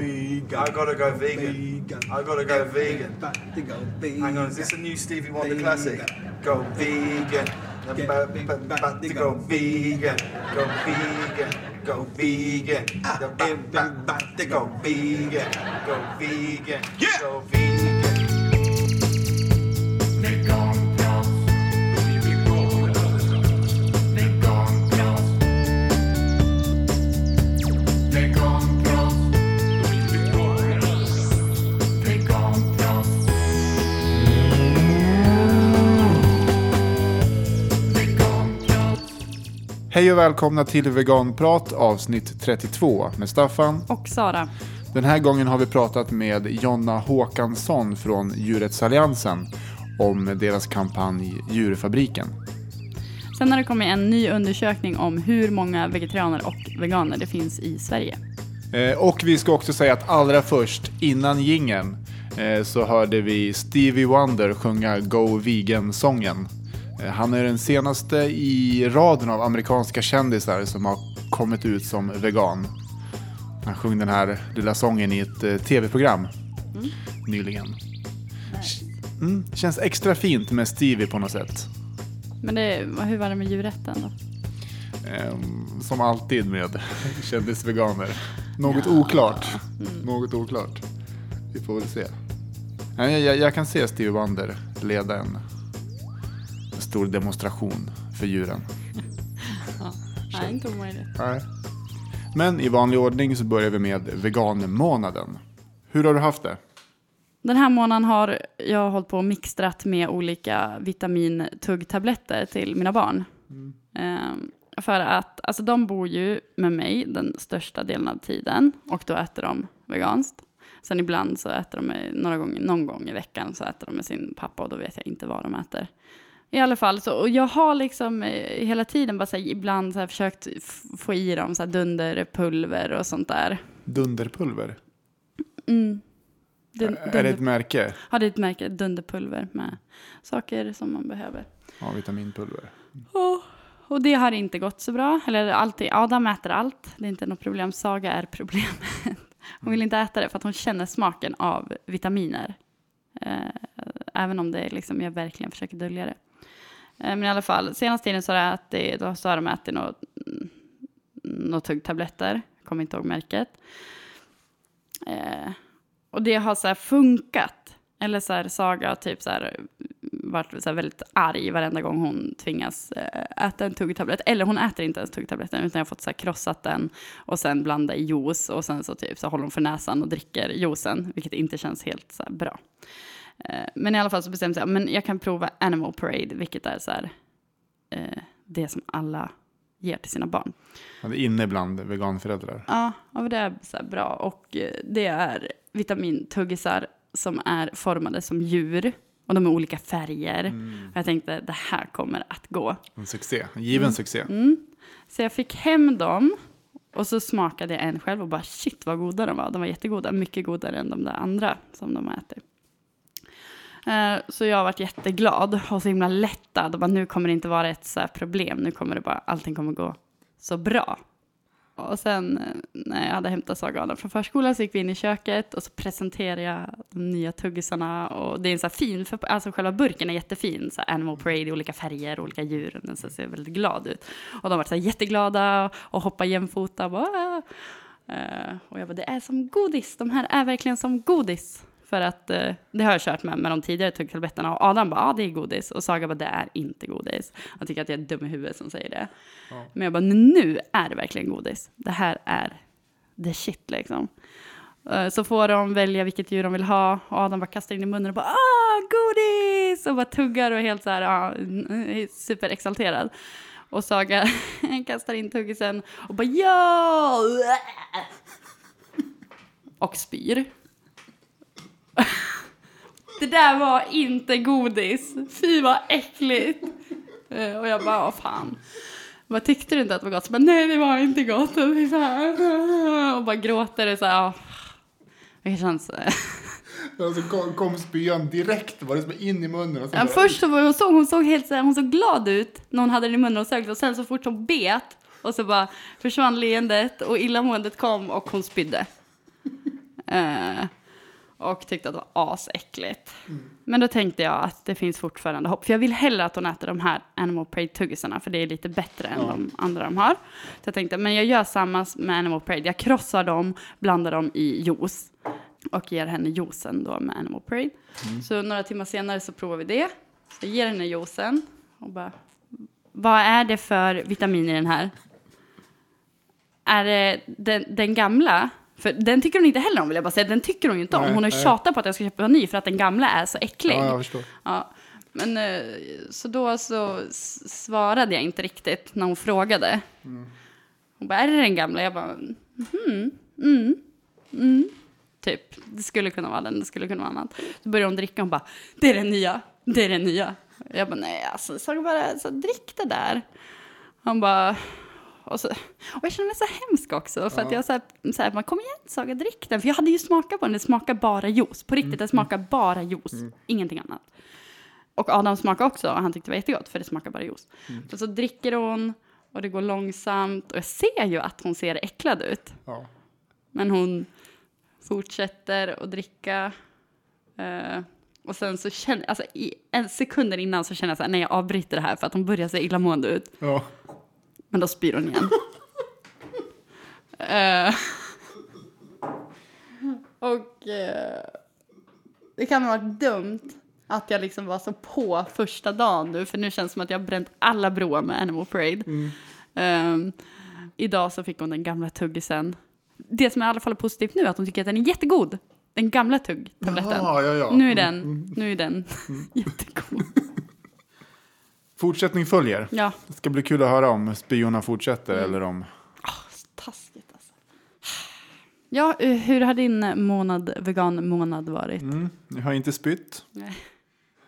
vegan. I gotta go vegan. Vegan. I gotta go vegan. To go vegan. Hang on, is this a new Stevie Wonder Vegan. classic? Go vegan. I'm Get about, big, about, back about to to go go vegan. Go vegan. Go vegan. Ah, The big, back, big, back back to to go go. vegan. Go vegan. Yeah. Go vegan. Hej och välkomna till Veganprat avsnitt 32 med Staffan. Och Sara. Den här gången har vi pratat med Jonna Håkansson från Djurrättsalliansen om deras kampanj Djurfabriken. Sen har det kommit en ny undersökning om hur många vegetarianer och veganer det finns i Sverige. Eh, Och vi ska också säga att allra först, innan gingen så hörde vi Stevie Wonder sjunga Go Vegan-sången. Eh, Han är den senaste i raden av amerikanska kändisar som har kommit ut som vegan. Han sjöng den här lilla sången i ett eh, tv-program nyligen. Mm, känns extra fint med Stevie på något sätt. Men det, hur var det med djurrätten då? Ehm, som alltid med kändisveganer. Något oklart. Något oklart. Vi får väl se. Jag, jag, jag kan se Stevie Wonder leda en stor demonstration för djuren. Nej, inte omöjligt. Nej. Men i vanlig ordning så börjar vi med veganmånaden. Hur har du haft det? Den här månaden har jag hållit på och mixtrat med olika vitamintuggtabletter till mina barn. Ehm, för att alltså, de bor ju med mig den största delen av tiden och då äter de veganskt. Sen ibland så äter de några gånger, någon gång i veckan så äter de med sin pappa och då vet jag inte vad de äter. I alla fall, så, och jag har liksom eh, hela tiden bara så här, ibland så här, försökt få i dem så här, dunderpulver och sånt där. Dunderpulver? Mm. Dun, är det ett märke? Ja, det är ett märke, dunderpulver med saker som man behöver. Ja, vitaminpulver. Och, och det har inte gått så bra. Eller alltid, Adam äter allt, det är inte något problem. Saga är problemet. Hon vill inte äta det för att hon känner smaken av vitaminer. Eh, även om det liksom, jag verkligen försöker dölja det. Eh, men i alla fall, senaste tiden så har, jag ätit, då så har de ätit något, mm, något tuggtabletter. Jag kommer inte ihåg märket. Eh, och det har så här funkat. Eller så här, Saga har typ så här, varit så här väldigt arg varenda gång hon tvingas eh, äta en tuggtablett. Eller hon äter inte ens tuggtabletten utan jag har fått så här, krossat den och sen blanda i juice och sen så typ så håller hon för näsan och dricker juicen, vilket inte känns helt så här, bra. Eh, men i alla fall så bestämde jag men jag kan prova Animal Parade, vilket är så här, eh, det som alla ger till sina barn. Ja, det är inne bland veganföräldrar. Ja, men det är så bra. Och eh, det är vitamintuggisar som är formade som djur. Och de är olika färger. Och jag tänkte det här kommer att gå. En succé. En given succé. Så jag fick hem dem. Och så smakade jag en själv och bara shit vad goda de var. De var jättegoda. Mycket godare än de där andra som de äter. Eh, så jag har varit jätteglad och så himla lättad. Och bara, nu kommer det inte vara ett så här problem. Nu kommer det bara, allting kommer gå så bra. Och sen eh, när jag hade hämtat Saga Adam från förskolan så gick vi in i köket och så presenterade jag de nya tuggisarna. Och det är en så här fin, för, alltså själva burken är jättefin. Så här Animal Parade i olika färger, olika djur. Den så ser väldigt glad ut. Och de var så här jätteglada och hoppade jämfota. Och, bara, eh, och jag bara, det är som godis. De här är verkligen som godis. För att eh, det har jag kört med med de tidigare tuggtabletterna. Och Adam bara, ja det är godis. Och Saga bara, det är inte godis. Han tycker att jag är dum i huvudet som säger det. Men jag bara, nu är det verkligen godis. Det här är the shit liksom. Eh, Så får de välja vilket djur de vill ha. Och Adam bara kastar in i munnen och bara, ah, godis! Och bara tuggar och är helt så här, ja, är superexalterad. Och Saga kastar in tuggisen och bara, ja! Och spyr. Det där var inte godis. Fy vad äckligt. Eh, Och jag bara, vad fan. Vad tyckte du inte att det var gott? Så bara, nej det var inte gott. Och, bara gråter och så här. Det känns... Alltså kom, kom spyan direkt, var det som in i munnen? Och sen Ja, först så var hon, såg, hon såg helt så här, hon såg glad ut när hon hade den i munnen och sög och sen så fort hon bet och så bara försvann leendet och illamåendet kom och hon spydde. Eh, och tyckte att det var asäckligt. Men då tänkte jag att det finns fortfarande hopp. För jag vill hellre att hon äter de här Animal Pride-tuggisarna, för det är lite bättre än de andra de har. Så jag tänkte, men jag gör samma med Animal Pride. Jag krossar dem, blandar dem i juice och ger henne juicen då med Animal Pride. Så några timmar senare så provar vi det. Så jag ger henne juicen och bara, vad är det för vitamin i den här? Är det den, den gamla? För den tycker hon inte heller om vill jag bara säga. Den tycker hon ju inte om. Nej, hon har tjatat på att jag ska köpa en ny för att den gamla är så äcklig. Ja, jag förstår. Ja, men eh, så då så svarade jag inte riktigt när hon frågade. Hon bara, är det den gamla? Jag bara, mhm, mm, mm. Typ, det skulle kunna vara den, det skulle kunna vara annat. Så började hon dricka, hon bara, det är den nya, det är den nya. Jag bara, nej alltså, så bara, så drick det där. Han bara, och, så, och jag känner mig så hemsk också, för att jag så här, så här, man kom igen Saga, drick den. För jag hade ju smakat på den, det smakar bara juice. På riktigt, det smakar bara juice, ingenting annat. Och Adam smakade också och han tyckte det var jättegott för det smakar bara juice. Och så dricker hon och det går långsamt och jag ser ju att hon ser äcklad ut. Ja. Men hon fortsätter att dricka. Eh, och sen så känner alltså i en sekund innan så känner jag så här, nej jag avbryter det här för att hon börjar se illamående ut. Ja. Men då spyr hon igen. Eh, och eh, det kan ha varit dumt att jag liksom var så på första dagen nu, för nu känns det som att jag har bränt alla broar med Animal Parade. Ehm, idag så fick hon den gamla tuggisen. Det som är i alla fall positivt nu är att hon tycker att den är jättegod. Den gamla tuggtabletten. Jaha, ja, ja. Nu är den, nu är den jättegod. Fortsättning följer. Ja, Det ska bli kul att höra om spyorna fortsätter eller om... taskigt alltså. Ja, eh, hur har din månad, vegan-månad varit? Mm, jag har inte spytt, Nej.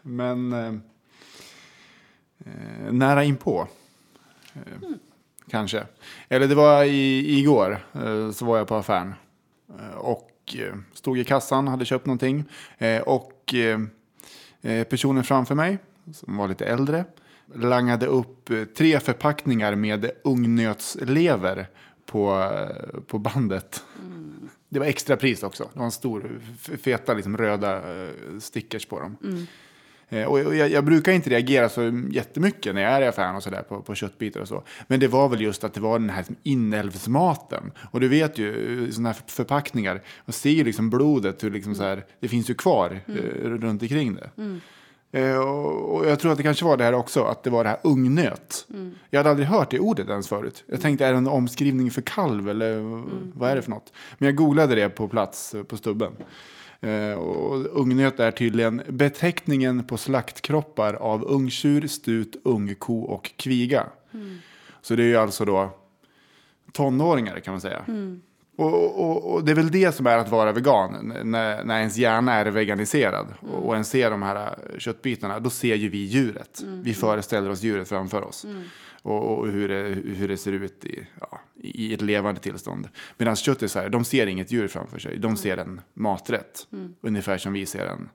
men eh, eh, nära inpå. Eh, Kanske. Eller det var i, igår, eh, så var jag på affären. Eh, och stod i kassan, hade köpt någonting. Och personen framför mig, som var lite äldre, langade upp eh, tre förpackningar med ungnötslever på, eh, på bandet. Det var extra pris också. Det var en stor, feta liksom, röda eh, stickers på dem. Eh, och jag, jag brukar inte reagera så jättemycket när jag är i affären och sådär på, på köttbitar och så. Men det var väl just att det var den här liksom, inälvsmaten. Och du vet ju, sådana här förpackningar, man ser ju liksom blodet, hur liksom så här, det finns ju kvar eh, runt omkring det. Eh, och, och jag tror att det kanske var det här också, att det var det här ungnöt. Jag hade aldrig hört det ordet ens förut. Jag tänkte, är det en omskrivning för kalv eller vad är det för något? Men jag googlade det på plats eh, på stubben. Eh, och ungnöt är tydligen beteckningen på slaktkroppar av ungtjur, stut, ungko och kviga. Så det är ju alltså då tonåringar kan man säga. Och, och, och det är väl det som är att vara vegan, när, när ens hjärna är veganiserad och, och en ser de här äh, köttbitarna, då ser ju vi djuret. Vi föreställer oss djuret framför oss. Och, och hur, det, hur det ser ut i, ja, i ett levande tillstånd. Medan köttisar, de ser inget djur framför sig, de ser en maträtt. Ungefär som vi ser en,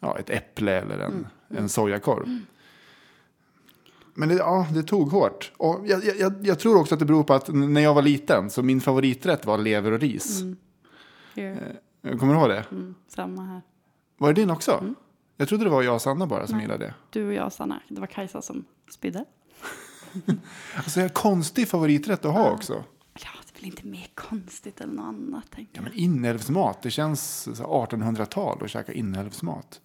ja, ett äpple eller en, en sojakorv. Men det, ja, det tog hårt. Och jag, jag- jag, jag tror också att det beror på att när jag var liten så min favoriträtt var lever och ris. Here. Kommer du ihåg det? Mm, samma här. Var det din också? Jag trodde det var jag och Sanna bara som gillade det. Du och jag, Sanna. Det var Kajsa som spydde. Alltså, är en konstig favoriträtt att ha också. Ja, det är väl inte mer konstigt eller något annat, tänker Ja, men inälvsmat, det känns så 1800-tal att käka inälvsmat.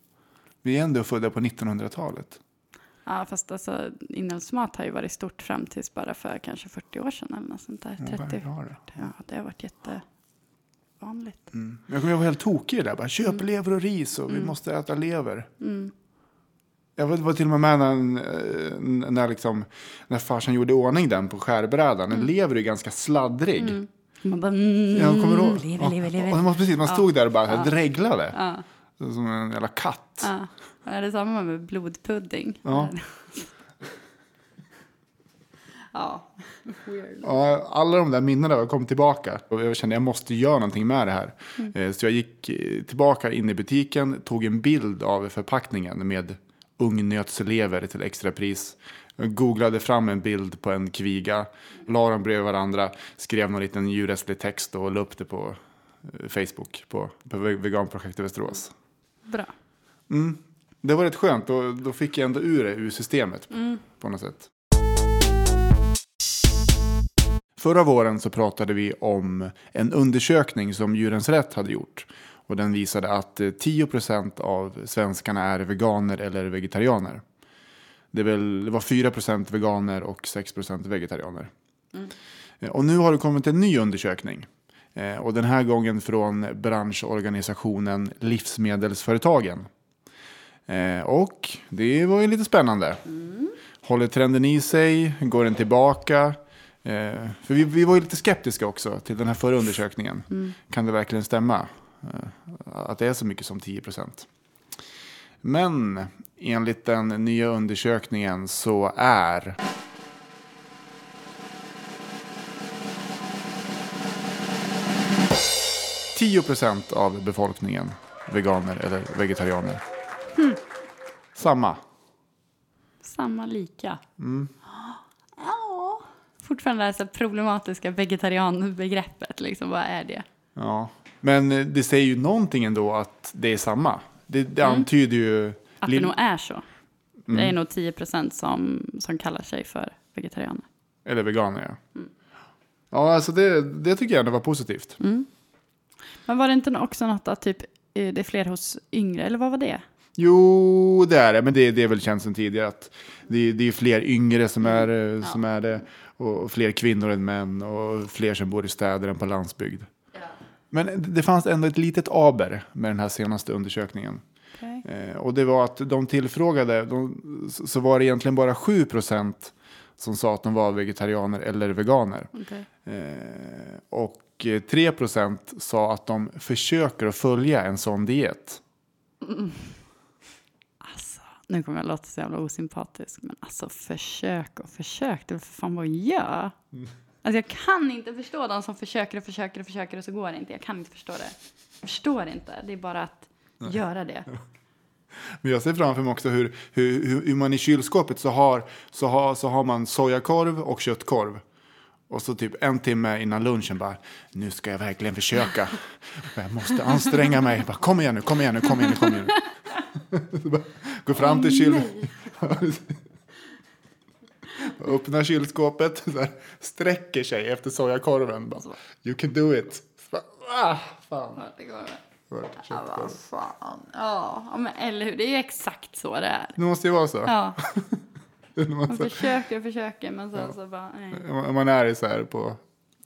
Vi är ändå födda på 1900-talet. Ja, fast alltså inälvsmat har ju varit stort fram tills bara för kanske 40 år sedan eller något sånt där. Ja, 30. vad har det? Ja, det har varit jättevanligt. Men Jag kommer ihåg helt tokig där. Bara, köp lever och ris och vi måste äta lever. Jag var, till och med med när, eh, när, liksom, när farsan gjorde ordning den på skärbrädan. En lever är ganska sladdrig. Man bara, mm, Jag kommer ihåg. lever, lever, lever. Och, och man, precis, man stod där och bara ja. dreglade. Ja, Som en jävla katt. ja. Ja, Det är samma med blodpudding. Ja. ja. Weird. Ja, alla de där minnena kom tillbaka. Och jag kände att jag måste göra någonting med det här. Eh, Så jag gick eh, tillbaka in i butiken, tog en bild av förpackningen med ungnötslever till extrapris. Jag googlade fram en bild på en kviga, la dem bredvid varandra, skrev någon liten djurrättslig text och la upp det på eh, Facebook på, på Ve- Veganprojektet Västerås. Bra. Mm. Det var rätt skönt, då, då fick jag ändå ur det ur systemet på något sätt. Förra våren så pratade vi om en undersökning som Djurens Rätt hade gjort. Och den visade att eh, 10% av svenskarna är veganer eller vegetarianer. Det, väl, det var 4% veganer och 6% vegetarianer. Eh, Och nu har det kommit en ny undersökning. Eh, Och den här gången från branschorganisationen Livsmedelsföretagen. Eh, Och det var ju lite spännande. Håller trenden i sig? Går den tillbaka? Eh, För vi, vi var ju lite skeptiska också till den här förra undersökningen. Kan det verkligen stämma? eh, Att det är så mycket som 10 procent. Men enligt den nya undersökningen så är Tio procent av befolkningen veganer eller vegetarianer. Samma. Samma lika. Ja. Fortfarande det här problematiska vegetarianbegreppet. Liksom, vad är det? Ja. Men eh, det säger ju någonting ändå att det är samma. Det, det antyder ju... Att det nog är så. Det är nog 10 procent som, som kallar sig för vegetarianer. Eller veganer, ja. Ja, alltså det, det tycker jag ändå var positivt. Men var det inte också något att typ, eh, det är fler hos yngre, eller vad var det? Jo, det är det. Men det, det är väl känt sedan tidigare att det, det är fler yngre som är, eh, som är det. Och fler kvinnor än män och fler som bor i städer än på landsbygd. Men det- fanns ändå ett litet aber med den här senaste undersökningen. Okej. Eh, och det var att de tillfrågade, de, så var det egentligen bara 7 procent som sa att de var vegetarianer eller veganer. Okej. Eh, och eh, 3 procent sa att de försöker att följa en sån diet. Alltså, nu kommer jag låta så jävla osympatisk, men alltså försök och försök, det är för fan vad jag gör. Alltså jag kan inte förstå de som försöker och försöker och försöker och så går det inte. Jag kan inte förstå det. Jag förstår inte, det är bara att göra det. Men jag ser framför mig också hur, hur, hur, hur man i kylskåpet så har, så, har, så har man sojakorv och köttkorv. Och så typ en timme innan lunchen bara, nu ska jag verkligen försöka. Jag måste anstränga mig. Bara, kom igen nu, kom igen nu, kom igen nu, kom igen nu. Gå fram till kyl... Öppnar kylskåpet, så här, sträcker sig efter sojakorven. Bara, you can do it. Så ah, fan. Ja, vad fan. Ja, ja, men eller hur. Det är ju exakt så det är. Det måste ju vara så. Ja, Man försöker och försöker, men sen så bara, nej. Om man är så här på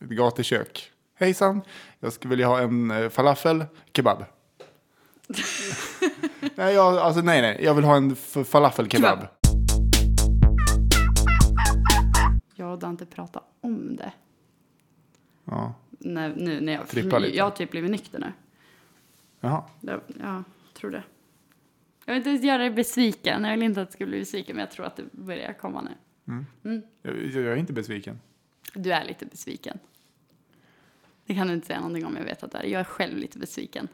ett gatukök. Hejsan, jag skulle vilja ha en eh, falafel kebab. nej, jag, alltså, nej, nej, jag vill ha en f- falafel kebab. Kebab. Jag och Dante pratade om det. Ja. När, nu när jag, Trippa lite. jag har typ blivit nykter nu. Jaha. Det, ja, tror det. Jag vill inte göra dig besviken. Jag vill inte att du ska bli besviken, men jag tror att det börjar komma nu. Jag, jag är inte besviken. Du är lite besviken. Det kan du inte säga någonting om, jag vet att det är. Jag är själv lite besviken.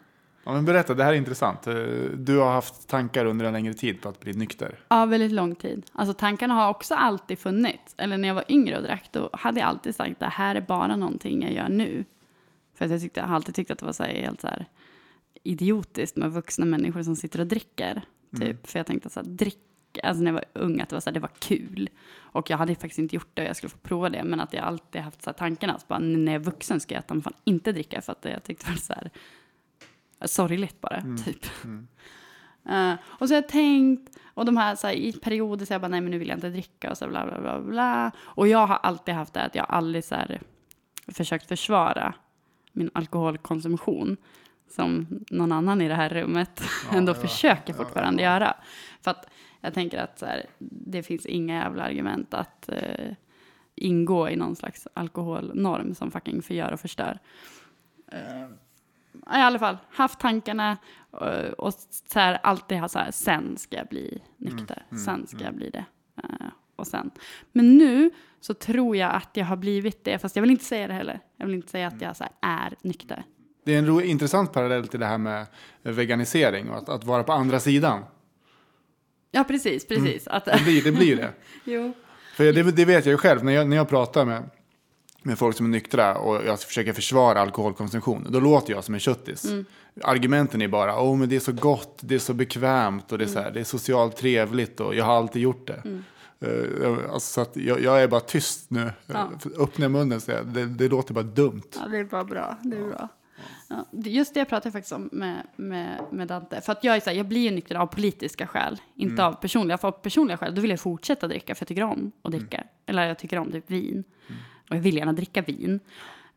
Ja, men berätta, det här är intressant. Eh, Du har haft tankar under en längre tid på att bli nykter. Ja, väldigt lång tid. Alltså tankarna har också alltid funnits. Eller när jag var yngre och drack, då hade jag alltid sagt det här är bara någonting jag gör nu. För att jag, tyckte, jag har alltid tyckt att det var så här, helt så här idiotiskt med vuxna människor som sitter och dricker. Typ. För jag tänkte så här, drick, alltså när jag var ung, att det var, så här, det var kul. Och jag hade faktiskt inte gjort det jag skulle få prova det. Men att jag alltid haft så här tankarna, så bara, när jag är vuxen ska jag fan inte dricka. För att jag tyckte det var så här, sorgligt bara, typ. Eh, och så har jag tänkt, och de här, så här i perioder så jag bara, nej men nu vill jag inte dricka och så bla bla bla bla. Och jag har alltid haft det att jag aldrig så här försökt försvara min alkoholkonsumtion som någon annan i det här rummet ändå försöker fortfarande göra. För att jag tänker att så här, det finns inga jävla argument att eh, ingå i någon slags alkoholnorm som fucking förgör och förstör. Eh, I alla fall, haft tankarna eh, och så här, alltid ha så här, sen ska jag bli nykter, sen ska jag bli det. Eh, och sen. Men nu så tror jag att jag har blivit det, fast jag vill inte säga det heller. Jag vill inte säga att jag så här, är nykter. Det är en ro, intressant parallell till det här med veganisering och att, att vara på andra sidan. Ja, precis, precis. Att, Det blir det. Blir det. jo. För det, det vet jag ju själv när jag, när jag pratar med, med folk som är nyktra och jag försöker försvara alkoholkonsumtion, då låter jag som en köttis. Argumenten är bara, åh men det är så gott, det är så bekvämt och det är, så här, det är socialt trevligt och jag har alltid gjort det. Eh, alltså, så att jag, jag är bara tyst nu. Ja. Uh, Öppna munnen, så jag, det, det låter bara dumt. Ja, det är bara bra. Det är bra. Ja, just det pratade jag faktiskt om med, med, med Dante. För att jag, är så här, jag blir ju nykter av politiska skäl, inte av personliga. För av personliga skäl, då vill jag fortsätta dricka, för jag tycker om att dricka. Eller jag tycker om typ vin. Och jag vill gärna dricka vin.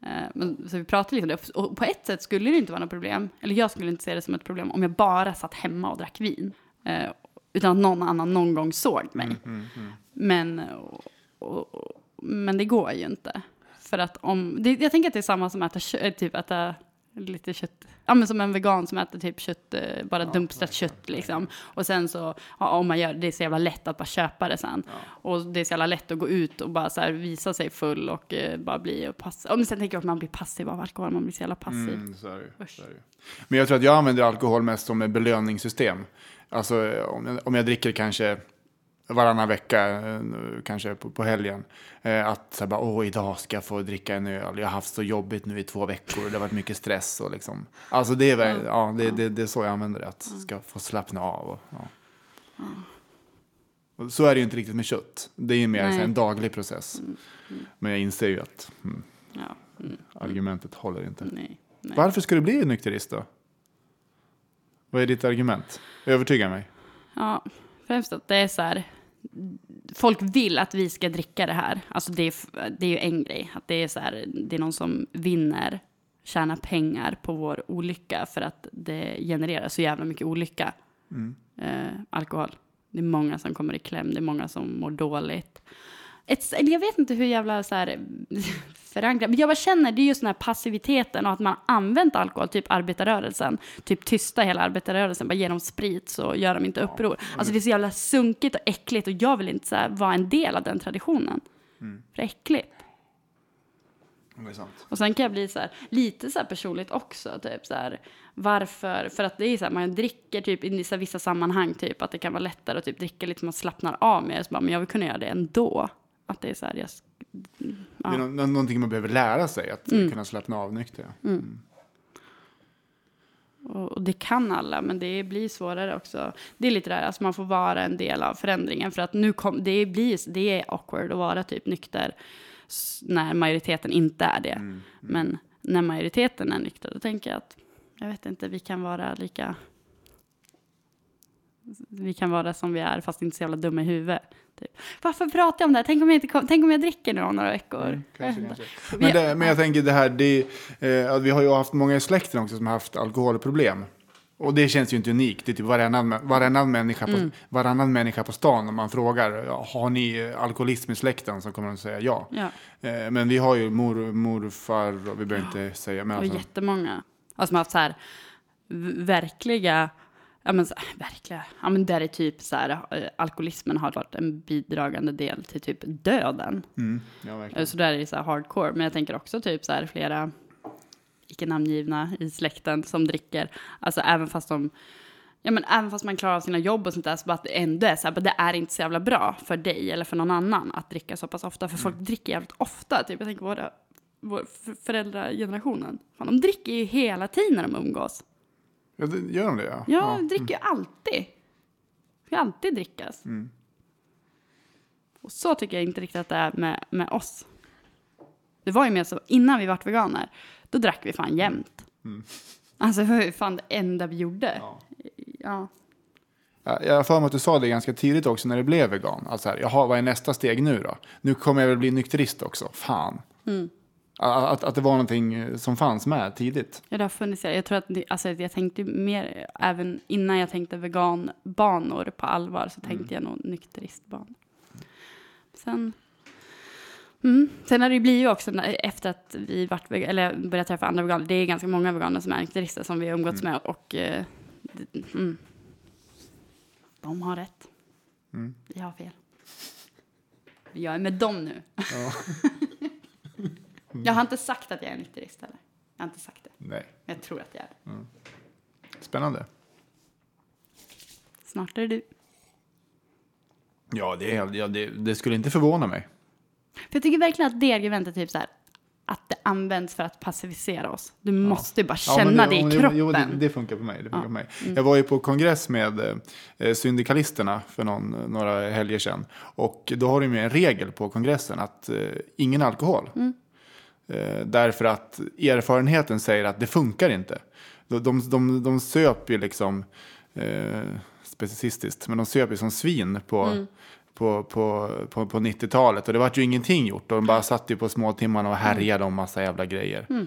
Eh, Men, så vi pratade lite om det. Och på ett sätt skulle det inte vara något problem, eller jag skulle inte se det som ett problem, om jag bara satt hemma och drack vin. Eh, Utan att någon annan någon gång såg mig. Men, och, och, men det går ju inte. För att om, det, jag tänker att det är samma som att äta kött, typ äta lite kött. Ja men som en vegan som äter typ kött, eh, bara dumpstrat kött liksom. Och sen så, ja, om man gör det är så jävla lätt att bara köpa det sen. Och det är så jävla lätt att gå ut och bara så här visa sig full och eh, bara bli passiv. Och men sen tänker jag att man blir passiv av alkohol, man blir så jävla passiv. Mm, så är det, så är det. Men jag tror att jag använder alkohol mest som ett belöningssystem. Alltså om jag, om jag dricker kanske varannan vecka, eh, kanske på, på helgen. Eh, att så här bara, åh, idag ska jag få dricka en öl. Jag har haft så jobbigt nu i två veckor. Det har varit mycket stress och liksom. Alltså det är, väl, ja, det, det, det är så jag använder det. Att ska få slappna av. Och, ja. och så är det ju inte riktigt med kött. Det är ju mer här, en daglig process. Men jag inser ju att mm, Ja, mm, argumentet håller inte. nej. nej. Varför ska du bli nykterist då? Vad är ditt argument? Övertyga mig. Ja, främst att det är så här. Folk vill att vi ska dricka det här. Alltså det är, det är ju en grej. Att det är så här, det är någon som vinner, tjänar pengar på vår olycka för att det genererar så jävla mycket olycka. Eh, alkohol. Det är många som kommer i kläm, det är många som mår dåligt. Ett, jag vet inte hur jävla så här, förankrat, men jag bara känner det är just den här passiviteten och att man använt alkohol, typ arbetarrörelsen, typ tysta hela arbetarrörelsen, bara ge dem sprit så gör de inte uppror. Alltså det är så jävla sunkigt och äckligt och jag vill inte så här, vara en del av den traditionen. För det är äckligt. Och sen kan jag bli så här, lite så här personligt också, typ så här, varför, för att det är så här, man dricker typ i så vissa sammanhang, typ att det kan vara lättare att typ dricka lite, man slappnar av mer, så bara, men jag vill kunna göra det ändå. Att det är så här, jag, sk- Det är nå- nå- någonting man behöver lära sig, att kunna slappna av nykter. och, och det kan alla, men det blir svårare också. Det är lite där, alltså man får vara en del av förändringen, för att nu kom, det blir, det är awkward att vara typ nykter när majoriteten inte är det. Men när majoriteten är nykter, då tänker jag att, jag vet inte, vi kan vara lika vi kan vara som vi är, fast inte så jävla dumma i huvudet. Typ. Varför pratar jag om det här? Tänk om jag, inte kom, tänk om jag dricker nu om några veckor? Mm, Kanske, vet kanske. Men, det, men jag tänker det här, det, eh, vi har ju haft många i släkten också som har haft alkoholproblem. Och det känns ju inte unikt. Det är typ varannan, varannan, människa, på, Mm. varannan människa på stan om man frågar ja, har ni eh, alkoholism i släkten så kommer de säga ja. Ja. Eh, men vi har ju mor, morfar och vi behöver inte säga men Och alltså, jättemånga. Alltså som har haft så här verkliga, ja men så, verkliga, ja men där är typ så här, eh, alkoholismen har varit en bidragande del till typ döden. mm, ja, verkligen. Eh, Så där är det så här hardcore. Men jag tänker också typ så här flera icke namngivna i släkten som dricker, alltså även fast de Ja, men även fast man klarar av sina jobb och sånt där, så bara att det ändå är så här, det är inte så jävla bra för dig eller för någon annan att dricka så pass ofta. För folk dricker jävligt ofta. Typ, jag tänker våra, vår föräldragenerationen. Fan, de dricker ju hela tiden när de umgås. Ja, det- gör de det? Ja. Ja, de dricker ju alltid. Det ska alltid drickas. Och så tycker jag inte riktigt att det är med, med oss. Det var ju mer så, innan vi vart veganer, då drack vi fan jämt. Alltså det var ju fan det enda vi gjorde. Ja. Ja. Ja, Jag har för mig att du sa det ganska tidigt också när det blev vegan. Alltså här, jaha, vad är nästa steg nu då? Nu kommer jag väl bli nykterist också. Fan. Att, att det var någonting eh, som fanns med tidigt. Ja, det har funnits. Jag tror att det, alltså, jag tänkte mer, även innan jag tänkte veganbanor på allvar, så tänkte jag nog nykteristbanor. Sen, mm, sen har det ju blivit också, efter att vi vart, eller började träffa andra veganer, det är ganska många veganer som är nykterister som vi har umgåtts med och eh, mm, de har rätt. Mm. Vi har fel. Jag är med dem nu. jag har inte sagt att jag är nykterist heller. Jag har inte sagt det. Nej. Men jag tror att jag är det. Spännande. Snart är det du. Ja, det, är, ja det, det skulle inte förvåna mig. För jag tycker verkligen att det argumentet, typ så här, att det används för att passivisera oss. Du måste bara Ja, känna men det, jo, i kroppen. Jo, det, det funkar på mig. Det funkar på mig. Mm. Jag var ju på kongress med eh, syndikalisterna för någon, några helger sedan. Och då har de ju en regel på kongressen att eh, ingen alkohol. Eh, därför att erfarenheten säger att det funkar inte. De, de, de, de söp ju liksom, eh, specicistiskt, men de söp ju som svin på, Mm. på, på, på, på 90-talet. Och det var ju ingenting gjort. Och de bara satt ju på småtimmarna och härjade om massa jävla grejer. Mm.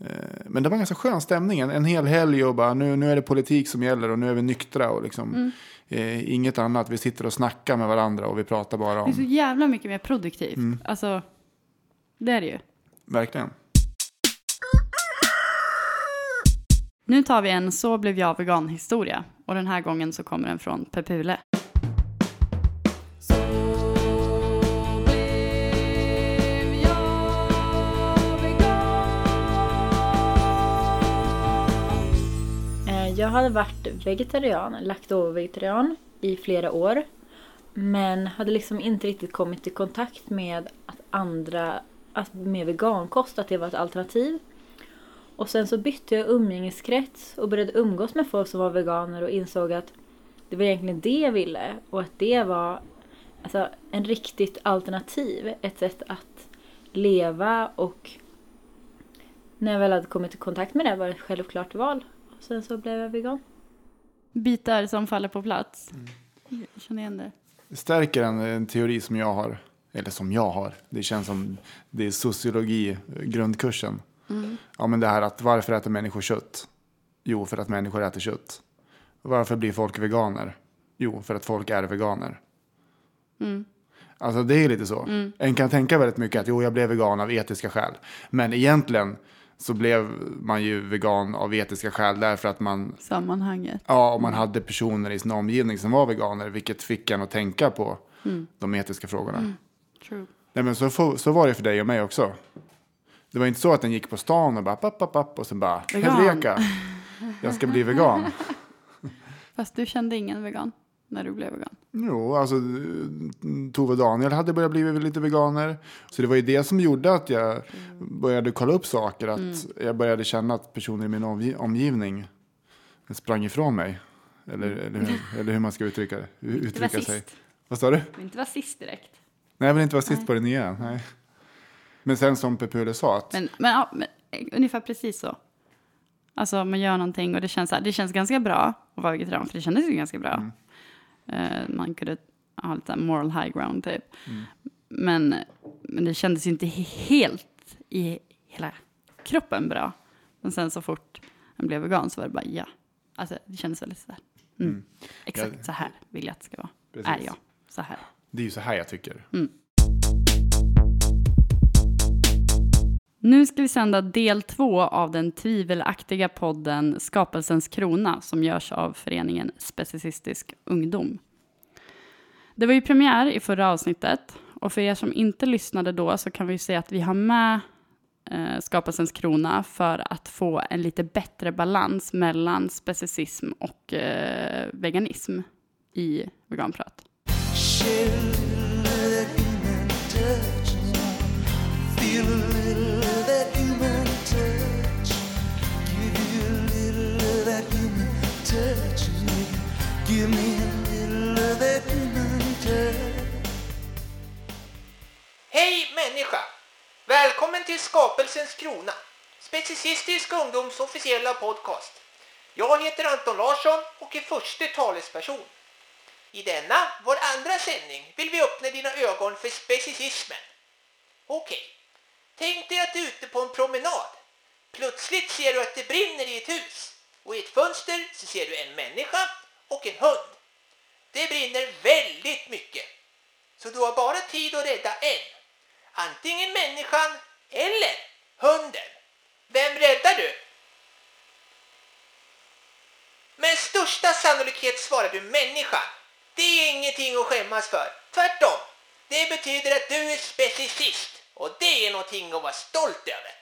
Eh, Men det var en ganska skön stämning. En, en hel helg och bara nu, nu är det politik som gäller och nu är vi nyktra och liksom Mm. eh, inget annat. Vi sitter och snackar med varandra och vi pratar bara Det är så om, jävla mycket mer produktivt. Mm. Alltså, det är det ju. Verkligen. Nu tar vi en Så blev jag vegan-historia. Och den här gången så kommer den från Pepule. Eh, Jag hade varit vegetarian, laktovegetarian i flera år. Men hade liksom inte riktigt kommit i kontakt med att andra, att med vegankost, att det var ett alternativ. Och sen så bytte jag umgängeskrets och började umgås med folk som var veganer och insåg att det var egentligen det jag ville och att det var alltså, en riktigt alternativ, ett sätt att leva och när jag väl hade kommit i kontakt med det var det ett självklart val. Och sen så blev jag vegan. Bitar som faller på plats. Mm. Jag känner igen det. Det stärker en, en teori som jag har. Eller som jag har. Det känns som det är sociologi, grundkursen. Mm. Ja men det här att varför äter människor kött? Jo, för att människor äter kött. Varför blir folk veganer? Jo, för att folk är veganer. Mm. Alltså det är lite så. Mm. En kan tänka väldigt mycket att jo, jag blev vegan av etiska skäl. Men egentligen så blev man ju vegan av etiska skäl därför att man, Sammanhanget. ja, man hade personer i sin omgivning som var veganer, vilket fick en att tänka på Mm. de etiska frågorna. True. Nej, men så, så var det för dig och mig också. Det var inte så att den gick på stan och bara papp, papp, papp och sen bara Vegan. Jag ska bli vegan. Fast du kände ingen vegan när du blev vegan. Jo, alltså Tove och Daniel hade börjat bli lite veganer. Så det var ju det som gjorde att jag började kolla upp saker. Att jag började känna att personer i min omgi- omgivning sprang ifrån mig. Eller, eller, hur, eller hur man ska uttrycka, det. Uttrycka sig. Vad sa du? Du vill inte vara sist direkt. Nej, jag vill inte vara sist på det nya. Nej. Men sen som Pepule sa, att Men, men, ja, men ungefär precis så. Alltså man gör någonting och det känns, det känns ganska bra att vara vegetarian, för det kändes ju ganska bra. Mm. Eh, man kunde ha lite moral high ground typ. Mm. Men, men det kändes ju inte he- helt i hela kroppen bra. Men sen så fort jag blev vegan så var det bara ja. Alltså det kändes väldigt så här. Mm. Mm. Exakt så här vill jag att det ska vara. Precis. Är jag så här det är ju så här jag tycker. Mm. Nu ska vi sända del två av den tvivelaktiga podden Skapelsens krona som görs av föreningen Specicistisk ungdom. Det var ju premiär i förra avsnittet och för er som inte lyssnade då så kan vi säga att vi har med eh, Skapelsens krona för att få en lite bättre balans mellan specicism och eh, veganism i veganprat. Skapelsens krona, Specicistisk ungdoms officiella podcast. Jag heter Anton Larsson och är förste talesperson. I denna, vår andra sändning, vill vi öppna dina ögon för specicismen. Okej, tänk dig att du är ute på en promenad. Plötsligt ser du att det brinner i ett hus och i ett fönster så ser du en människa och en hund. Det brinner väldigt mycket. Så du har bara tid att rädda en. Antingen människan eller hunden. Vem räddar du? Med största sannolikhet svarar du människan. Det är ingenting att skämmas för. Tvärtom. Det betyder att du är specicist och det är någonting att vara stolt över.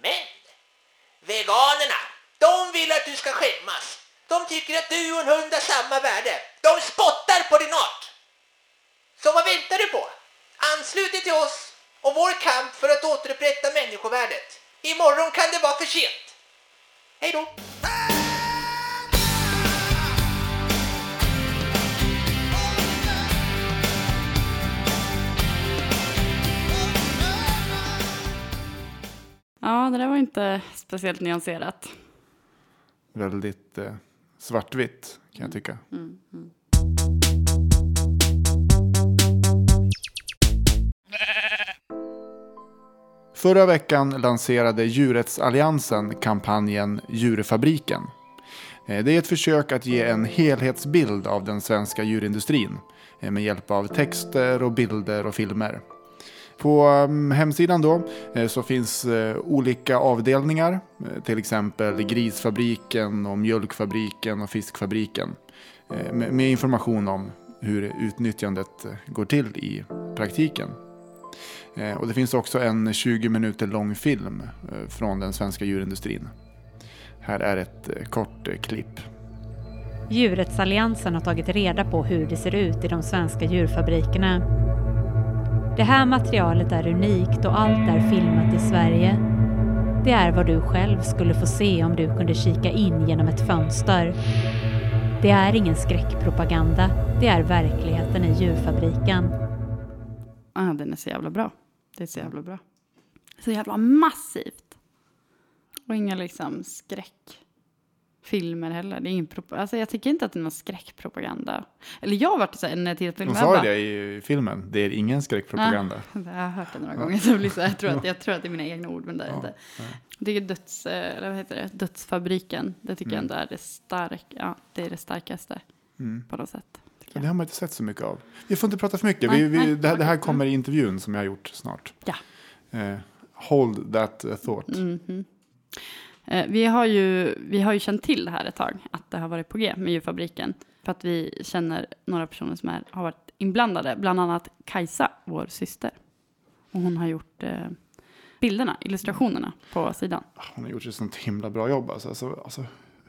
Men veganerna, de vill att du ska skämmas. De tycker att du och en hund har samma värde. De spottar på din art. Så vad väntar du på? Anslut dig till oss och vår kamp för att återupprätta människovärdet. Imorgon kan det vara för sent. Hej då! Ja, det där var inte speciellt nyanserat. Väldigt eh, svartvitt kan jag tycka. Förra veckan lanserade Djurrättsalliansen kampanjen Djurfabriken. Eh, Det är ett försök att ge en helhetsbild av den svenska djurindustrin eh, med hjälp av texter och bilder och filmer. På ehm, hemsidan då eh, så finns eh, olika avdelningar, eh, till exempel grisfabriken och mjölkfabriken och fiskfabriken. Med information om hur utnyttjandet går till i praktiken. Och det finns också en 20 minuter lång film från den svenska djurindustrin. Här är ett kort klipp. Djurrättsalliansen har tagit reda på hur det ser ut i de svenska djurfabrikerna. Det här materialet är unikt och allt är filmat i Sverige. Det är vad du själv skulle få se om du kunde kika in genom ett fönster. Det är ingen skräckpropaganda, det är verkligheten i djurfabriken. Ah, den är så jävla bra. Det är så jävla bra. Så jävla massivt. Och inga liksom skräckfilmer heller. Det är ingen alltså, jag tycker inte att det är någon skräckpropaganda. Eller jag har varit så här, när jag tittat på De filmer. sa jag ju bara, det i filmen, det är ingen skräckpropaganda. Jag har hört det några gånger. Så jag, blir så jag, tror att, jag tror att det är mina egna ord, men det är inte. Det är döds, eh, eller vad heter det? dödsfabriken. Det tycker jag ändå är det, stark, ja, det, är det starkaste på något sätt. tycker Det jag. har man inte sett så mycket av. Vi får inte prata för mycket. Nej, Vi, vi, nej, det, här, det här kommer i intervjun som jag har gjort snart. Ja. Eh, hold that thought. Mhm. Eh, Vi har, ju, vi har ju känt till det här ett tag, att det har varit på G med djurfabriken. För att vi känner några personer som är, har varit inblandade, bland annat Kajsa, vår syster. Och hon har gjort eh, bilderna, illustrationerna på sidan. Hon har gjort ett sånt himla bra jobb. Alltså, alltså, alltså,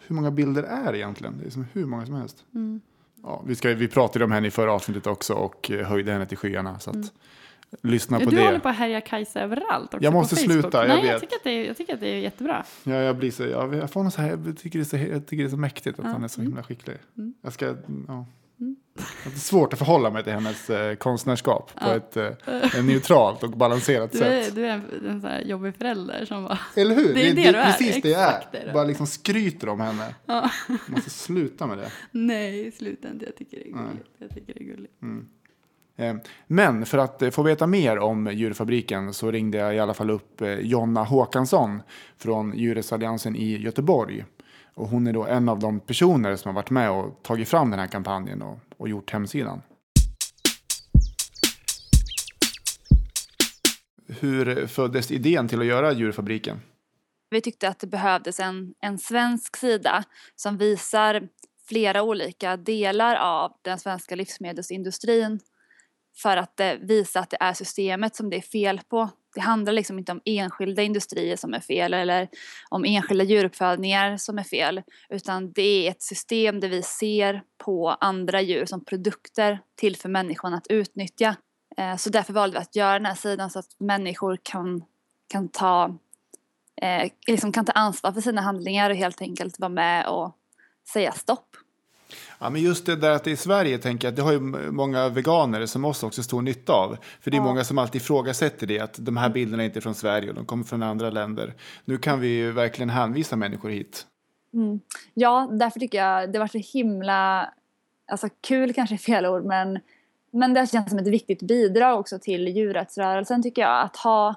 hur många bilder är det egentligen? Det är som hur många som helst. Mm. Ja, vi, ska, vi pratade om henne i förra avsnittet också och eh, höjde henne till skyarna. Så att, lyssna på du det. håller på att härja Kajsa överallt också Jag på måste Facebook. sluta, jag Nej, jag vet. tycker, att det är, jag tycker att det är jättebra. Ja, jag, blir så, jag, jag, får någon så här, jag, tycker det är så, jag tycker det är så mäktigt att Ja, han är så mm. himla skicklig. Jag ska, ja. Det är svårt att förhålla mig till hennes eh, konstnärskap på Ja. ett eh, neutralt och balanserat Du sätt. är, du är en, en sån här jobbig förälder som bara... Eller hur? Det är det, det du är. precis det jag är. Det du är. Bara liksom skryter om henne. Ja. Måste sluta med det. Nej, sluta inte. Jag tycker det är Nej. gulligt. Jag tycker det är gulligt. Eh, Eh, men för att eh, få veta mer om djurfabriken så ringde jag i alla fall upp eh, Jonna Håkansson från Djurrättsalliansen i Göteborg. Och hon är då en av de personer som har varit med och tagit fram den här kampanjen och, och gjort hemsidan. Hur föddes idén till att göra djurfabriken? Vi tyckte att det behövdes en, en svensk sida som visar flera olika delar av den svenska livsmedelsindustrin för att eh, visa att det är systemet som det är fel på. Det handlar liksom inte om enskilda industrier som är fel eller om enskilda djuruppfödningar som är fel utan det är ett system där vi ser på andra djur som produkter till för människan att utnyttja. Eh, så därför valde vi att göra den här sidan så att människor kan, kan ta eh, liksom kan ta ansvar för sina handlingar och helt enkelt vara med och säga stopp. Ja, men just det där att det är i Sverige tänker jag att det har ju många veganer som oss också stor nytta av. För det är många som alltid ifrågasätter det, att de här bilderna är inte från Sverige och de kommer från andra länder. Nu kan vi ju verkligen hänvisa människor hit. Ja, därför tycker jag det var så himla, alltså kul kanske är fel ord, men, men det känns som ett viktigt bidrag också till djurrättsrörelsen tycker jag. Att ha,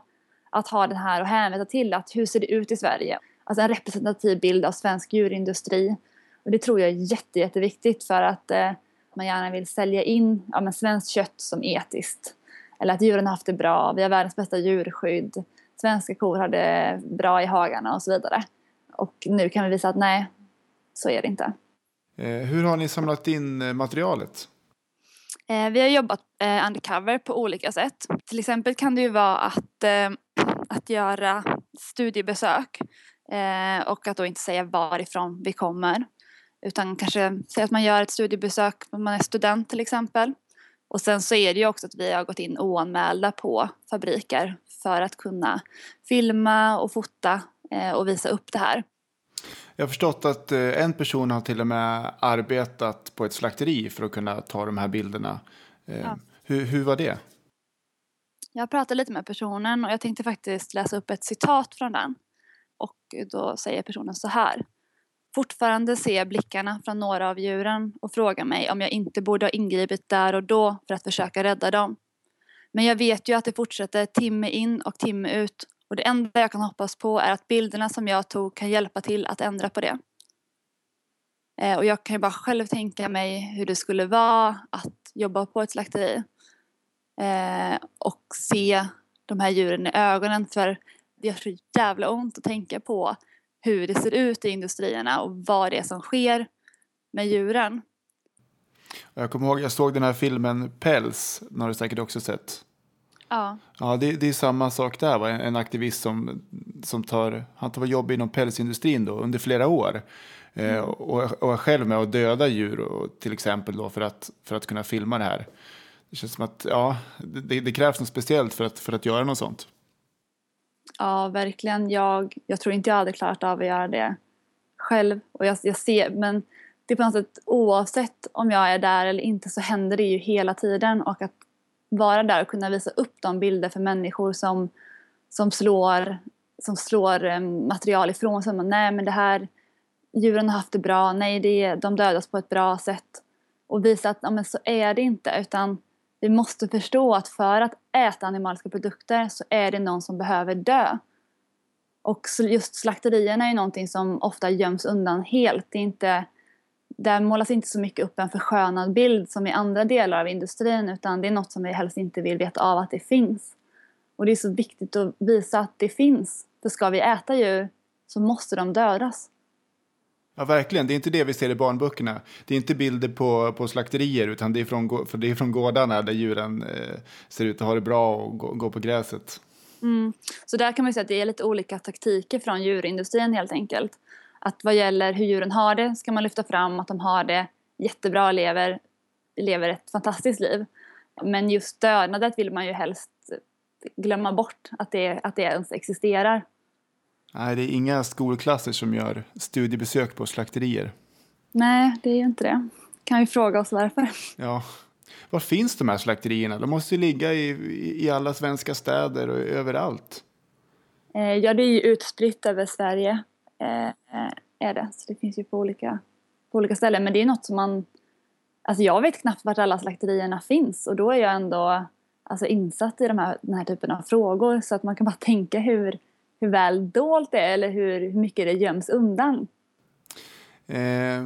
att ha den här och hänvisa till att hur ser det ut i Sverige? Alltså en representativ bild av svensk djurindustri. Och det tror jag är jätte, jätteviktigt för att eh, man gärna vill sälja in ja, men svenskt kött som etiskt. Eller att djuren har haft det bra, vi har världens bästa djurskydd, svenska kor har det bra i hagarna och så vidare. Och nu kan vi visa att nej, så är det inte. Eh, hur har ni samlat in eh, materialet? Eh, vi har jobbat undercover på olika sätt. Till exempel kan det ju vara att, att göra studiebesök och att då inte säga varifrån vi kommer. Utan kanske säga att man gör ett studiebesök när man är student till exempel. Och sen så är det ju också att vi har gått in oanmälda på fabriker för att kunna filma och fota eh, och visa upp det här. Jag har förstått att eh, en person har till och med arbetat på ett slakteri för att kunna ta de här bilderna. Eh, Ja. Hur, hur var det? Jag pratade lite med personen och jag tänkte faktiskt läsa upp ett citat från den. Och då säger personen så här. Fortfarande ser jag blickarna från några av djuren och frågar mig om jag inte borde ha ingripit där och då för att försöka rädda dem. Men jag vet ju att det fortsätter timme in och timme ut och det enda jag kan hoppas på är att bilderna som jag tog kan hjälpa till att ändra på det. Eh, och jag kan ju bara själv tänka mig hur det skulle vara att jobba på ett slakteri eh, och se de här djuren i ögonen för det gör så jävla ont att tänka på hur det ser ut i industrierna och vad det är som sker med djuren. Jag kommer ihåg, jag såg den här filmen Päls, den har du säkert också sett. Ja. Ja, det, det är samma sak där, va? en aktivist som, som tar, han tar jobb inom pälsindustrin då, under flera år. Eh, och, och är själv med och dödar djur och, till exempel då för att, för att kunna filma det här. Det känns som att ja, det, det krävs något speciellt för att, för att göra något sånt. Ja, verkligen. Jag, jag tror inte jag hade klarat av att göra det själv. Och jag, jag ser, men det är på något sätt oavsett om jag är där eller inte så händer det ju hela tiden. Och att vara där och kunna visa upp de bilder för människor som, som slår, som slår eh, material ifrån sig. Nej, men det här, djuren har haft det bra. Nej, det, de dödas på ett bra sätt. Och visa att ja, men så är det inte. Utan vi måste förstå att för att äta animaliska produkter så är det någon som behöver dö. Och just slakterierna är någonting som ofta göms undan helt. Det är inte, där målas inte så mycket upp en förskönad bild som i andra delar av industrin utan det är något som vi helst inte vill veta av att det finns. Och det är så viktigt att visa att det finns. För ska vi äta djur så måste de dödas. Ja, verkligen. Det är inte det vi ser i barnböckerna. Det är inte bilder på, på slakterier, utan det är från, för det är från gårdarna där djuren eh, ser ut att ha det bra och gå- på gräset. Mm. Så där kan man ju säga att det är lite olika taktiker från djurindustrin helt enkelt. Att vad gäller hur djuren har det ska man lyfta fram att de har det jättebra och lever, lever ett fantastiskt liv. Men just dödandet vill man ju helst glömma bort att det, att det ens existerar. Nej, det är inga skolklasser som gör studiebesök på slakterier. Nej, det är ju inte det. Kan vi fråga oss varför? Ja. Var finns de här slakterierna? De måste ju ligga i, i alla svenska städer och överallt. Eh, ja, det är ju utspritt över Sverige. Eh, eh, är det. Så det finns ju på olika, på olika ställen. Men det är något som man... Alltså jag vet knappt vart alla slakterierna finns. Och då är jag ändå alltså, insatt i de här, den här typen av frågor. Så att man kan bara tänka hur, hur väl dolt det är. Eller hur, hur mycket det göms undan. Eh,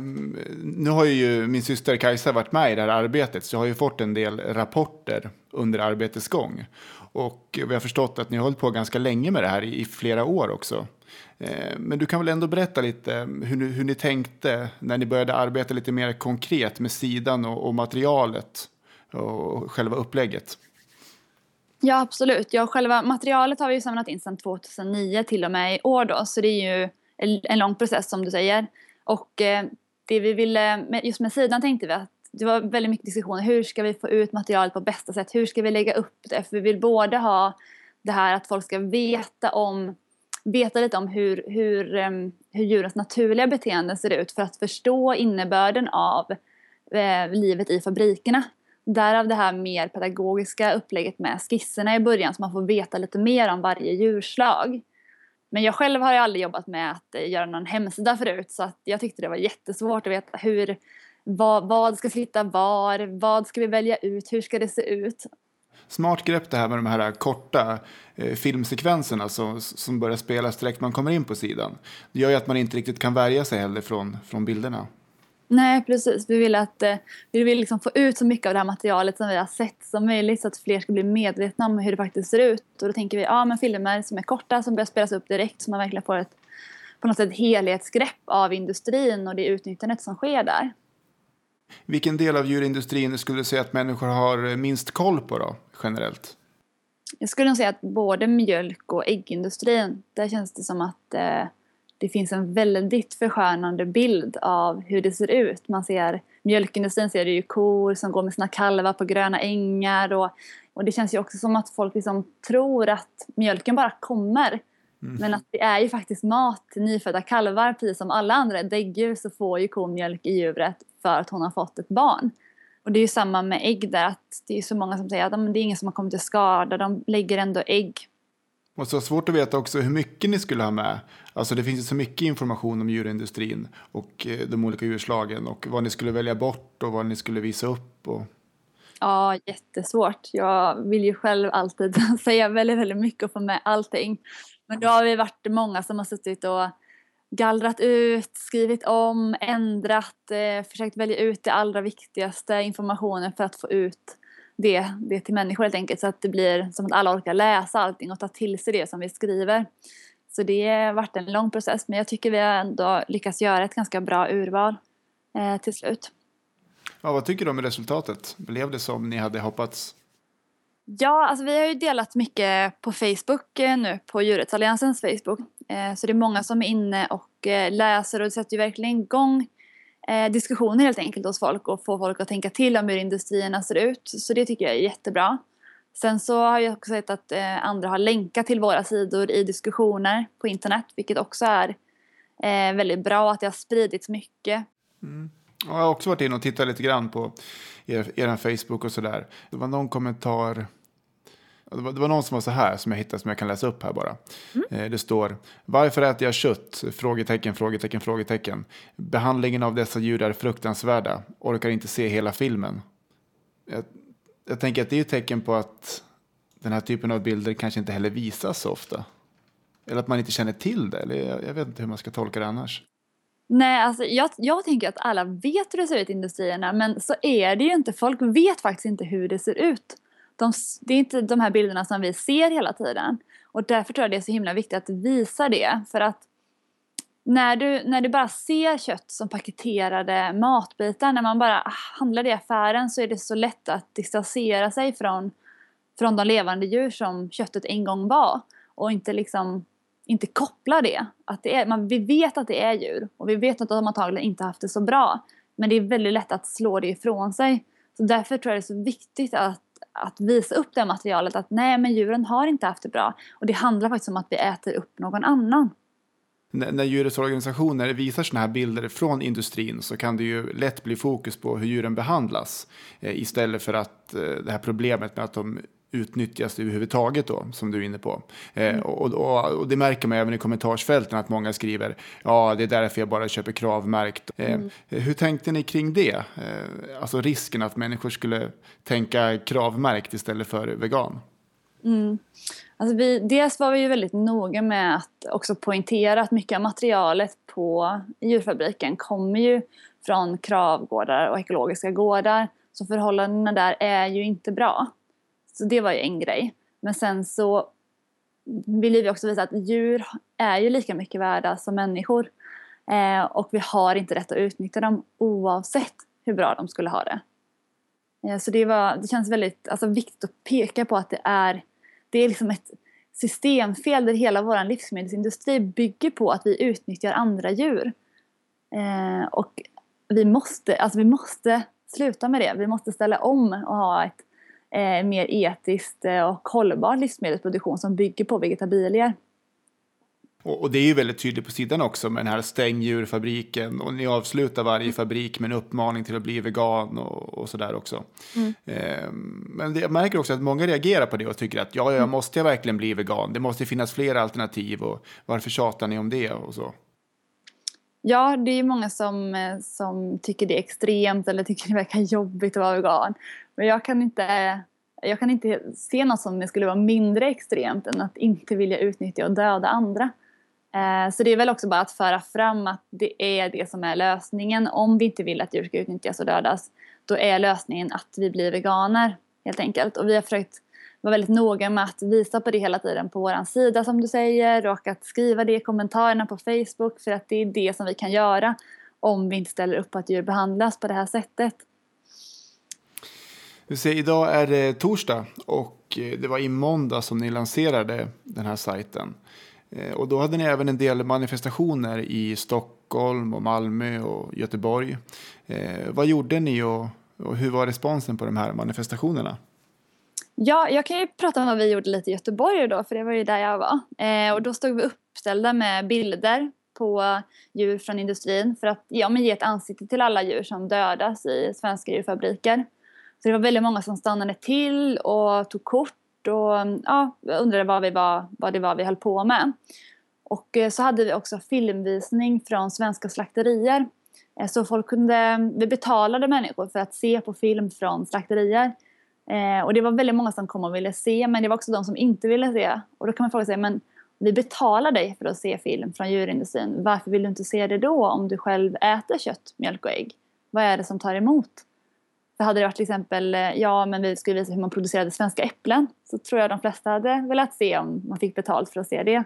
nu har ju min syster Kajsa varit med i det här arbetet så jag har ju fått en del rapporter under arbetets gång. Och vi har förstått att ni har hållit på ganska länge med det här i, i flera år också. Eh, men du kan väl ändå berätta lite hur, ni- hur ni tänkte när ni började arbeta lite mer konkret med sidan och, och materialet och själva upplägget. Ja, absolut. Ja, själva materialet har vi ju samlat in sedan 2009 till och med i år då. Så det är ju en, lång process som du säger. Och eh, det vi ville, just med sidan tänkte vi att det var väldigt mycket diskussioner. Hur ska vi få ut materialet på bästa sätt? Hur ska vi lägga upp det? För vi vill både ha det här att folk ska veta om veta lite om hur, hur, um, hur djurens naturliga beteende ser ut för att förstå innebörden av eh, livet i fabrikerna. Därav det här mer pedagogiska upplägget med skisserna i början så man får veta lite mer om varje djurslag. Men jag själv har ju aldrig jobbat med att eh, göra någon hemsida förut så att jag tyckte det var jättesvårt att veta hur, vad, vad ska sitta var, vad ska vi välja ut, hur ska det se ut? Smart grepp det här med de här korta eh, filmsekvenserna som, som börjar spelas direkt man kommer in på sidan. Det gör ju att man inte riktigt kan värja sig heller från, från bilderna. Nej, precis. Vi vill, att, eh, vi vill liksom få ut så mycket av det här materialet som vi har sett som möjligt så att fler ska bli medvetna om hur det faktiskt ser ut. Och då tänker vi, ja men filmer som är korta som börjar spelas upp direkt så man verkligen får ett på något sätt helhetsgrepp av industrin och det utnyttjandet som sker där. Vilken del av djurindustrin skulle du säga att människor har minst koll på då, generellt? Jag skulle nog säga att både mjölk och äggindustrin, där känns det som att eh, det finns en väldigt förskönande bild av hur det ser ut. Man ser mjölkindustrin ser det ju kor som går med sina kalvar på gröna ängar och, och det känns ju också som att folk liksom tror att mjölken bara kommer. Men att det är ju faktiskt mat till nyfödda kalvar precis som alla andra däggdjur så får ju kon mjölk i djuret för att hon har fått ett barn. Och det är ju samma med ägg där att det är så många som säger att "Ja, men det är ingen som har kommit till skada, de lägger ändå ägg. Och så svårt att veta också hur mycket ni skulle ha med. Alltså det finns ju så mycket information om djurindustrin och eh, de olika djurslagen och vad ni skulle välja bort och vad ni skulle visa upp. Och... Ja, jättesvårt. Jag vill ju själv alltid säga väldigt, väldigt mycket och få med allting. Men då har vi varit många som har suttit och gallrat ut, skrivit om, ändrat, eh, försökt välja ut det allra viktigaste informationen för att få ut det, det till människor helt enkelt. Så att det blir som att alla orkar läsa allting och ta till sig det som vi skriver. Så det har varit en lång process men jag tycker vi har ändå lyckats göra ett ganska bra urval eh, till slut. Ja, vad tycker du om resultatet? Blev det som ni hade hoppats? Ja, alltså vi har ju delat mycket på Facebook eh, nu, på Djurrättsalliansens Facebook. Eh, så det är många som är inne och eh, läser och det sätter ju verkligen igång eh, Eh, diskussioner helt enkelt hos folk och få folk att tänka till om hur industrierna ser ut. Så det tycker jag är jättebra. Sen så har jag också sett att eh, andra har länkat till våra sidor i diskussioner på internet, vilket också är eh, väldigt bra att det har spridits mycket. Mm. jag har också varit inne och tittat lite grann på er, er Facebook och sådär. Det var någon kommentar. Det var, det var någon som var så här som jag hittade som jag kan läsa upp här bara. Eh, Det står Varför äter jag kött? Frågetecken, frågetecken, frågetecken. Behandlingen av dessa djur är fruktansvärda. Orkar inte se hela filmen. Jag, jag tänker att det är ett tecken på att den här typen av bilder kanske inte heller visas så ofta. Eller att man inte känner till det. Eller jag, jag vet inte hur man ska tolka det annars. Nej, alltså jag, jag tänker att alla vet hur det ser ut i industrierna men så är det ju inte. Folk vet faktiskt inte hur det ser ut. De, det är inte de här bilderna som vi ser hela tiden. Och därför tror jag det är så himla viktigt att visa det. För att när du, när du bara ser kött som paketerade matbitar, när man bara ah, handlar det i affären så är det så lätt att distansera sig från, från de levande djur som köttet en gång var. Och inte liksom inte koppla det. Att det är, man, vi vet att det är djur och vi vet att de antagligen inte haft det så bra. Men det är väldigt lätt att slå det ifrån sig. Så därför tror jag det är så viktigt att, att visa upp det materialet att nej men djuren har inte haft det bra. Och det handlar faktiskt om att vi äter upp någon annan. När, när djurrättsorganisationer visar sådana här bilder från industrin så kan det ju lätt bli fokus på hur djuren behandlas eh, istället för att eh, det här problemet med att de utnyttjas överhuvudtaget då, som du är inne på. Eh, och, och, och det märker man även i kommentarsfälten att många skriver ja, det är därför jag bara köper kravmärkt. Eh, Hur tänkte ni kring det? Eh, alltså risken att människor skulle tänka kravmärkt istället för vegan. Alltså vi, dels var vi ju väldigt noga med att också poängtera att mycket av materialet på djurfabriken kommer ju från kravgårdar och ekologiska gårdar. Så förhållandena där är ju inte bra. Så det var ju en grej. Men sen så ville vi också visa att djur är ju lika mycket värda som människor. Eh, och vi har inte rätt att utnyttja dem oavsett hur bra de skulle ha det. Eh, så det, var, det känns väldigt alltså, viktigt att peka på att det är det är liksom ett systemfel där hela vår livsmedelsindustri bygger på att vi utnyttjar andra djur. Eh, och vi måste, alltså vi måste sluta med det. Vi måste ställa om och ha ett eh, mer etiskt eh, och hållbar livsmedelsproduktion som bygger på vegetabilier. Och, det är ju väldigt tydligt på sidan också med den här stäng djurfabriken och ni avslutar varje fabrik med en uppmaning till att bli vegan och, och sådär också. Eh, men det, jag märker också att många reagerar på det och tycker att ja, ja, måste jag verkligen bli vegan? Det måste finnas fler alternativ och varför tjatar ni om det och så? Ja, det är många som, eh, som tycker det är extremt eller tycker det verkar jobbigt att vara vegan. Men jag kan inte, jag kan inte se något som skulle vara mindre extremt än att inte vilja utnyttja och döda andra. Eh, så det är väl också bara att föra fram att det är det som är lösningen. Om vi inte vill att djur ska utnyttjas och dödas, då är lösningen att vi blir veganer helt enkelt. Och vi har försökt vara väldigt noga med att visa på det hela tiden på vår sida som du säger och att skriva det i kommentarerna på Facebook för att det är det som vi kan göra om vi inte ställer upp på att djur behandlas på det här sättet. Du ser, idag är det torsdag och eh, det var i måndag som ni lanserade den här sajten. Eh, och då hade ni även en del manifestationer i Stockholm och Malmö och Göteborg. Eh, vad gjorde ni och, och hur var responsen på de här manifestationerna? Ja, jag kan ju prata om vad vi gjorde lite i Göteborg då, för det var ju där jag var. Eh, och då stod vi uppställda med bilder på djur från industrin för att ja, men ge ett ansikte till alla djur som dödas i svenska djurfabriker. Så det var väldigt många som stannade till och tog kort och ja, undrade vad, vi var, vad det var vi höll på med. Och eh, så hade vi också filmvisning från svenska slakterier. Eh, Så folk kunde, vi betalade människor för att se på film från slakterier. Eh, och det var väldigt många som kom och ville se, men det var också de som inte ville se. Och då kan man fråga sig, men vi betalar dig för att se film från djurindustrin. Varför vill du inte se det då om du själv äter kött, mjölk och ägg? Vad är det som tar emot? För hade det varit till exempel, eh, ja men vi skulle visa hur man producerade svenska äpplen så tror jag de flesta hade velat se om man fick betalt för att se det. Eh,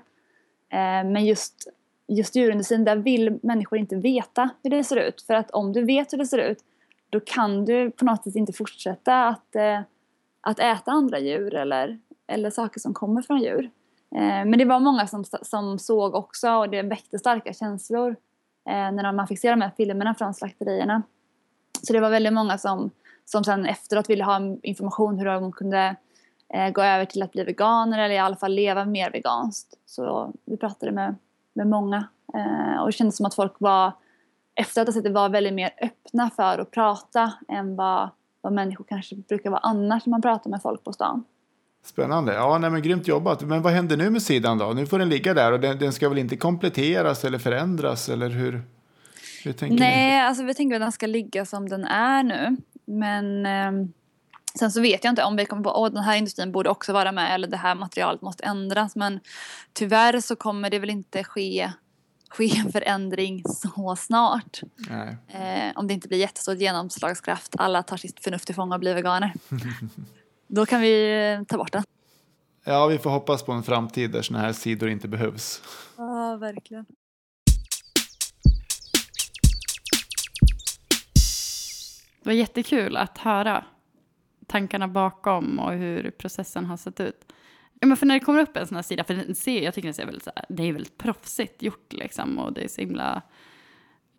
men just, just djurindustrin, där vill människor inte veta hur det ser ut. För att om du vet hur det ser ut då kan du på något sätt inte fortsätta att, eh, att äta andra djur eller, eller saker som kommer från djur. Eh, men det var många som, som såg också och det väckte starka känslor eh, när man fick se de här filmerna från slakterierna. Så det var väldigt många som, som sen efteråt ville ha information hur de kunde eh, gå över till att bli veganer eller i alla fall leva mer veganskt. Så vi pratade med, med många eh, och det kändes som att folk var efter att ha sett det var väldigt mer öppna för att prata än vad, vad människor kanske brukar vara annars när man pratar med folk på stan. Spännande. Ja, nej, men grymt jobbat. Men vad händer nu med sidan då? Nu får den ligga där och den, den ska väl inte kompletteras eller förändras eller hur? hur tänker ni? Nej, alltså vi tänker att den ska ligga som den är nu. Men ehm, sen så vet jag inte om vi kommer på att den här industrin borde också vara med eller det här materialet måste ändras. Men tyvärr så kommer det väl inte ske, ske en förändring så snart. Nej. Eh, om det inte blir jättestor genomslagskraft, alla tar sitt förnuft till fånga och blir veganer. Då kan vi eh, ta bort den. Ja, vi får hoppas på en framtid där sådana här sidor inte behövs. Ja, verkligen. Det var jättekul att höra tankarna bakom och hur processen har sett ut. Ja, men för när det kommer upp en sån här sida, för den ser, jag tycker den ser väldigt, så här, det är väldigt proffsigt gjort liksom och det är så himla...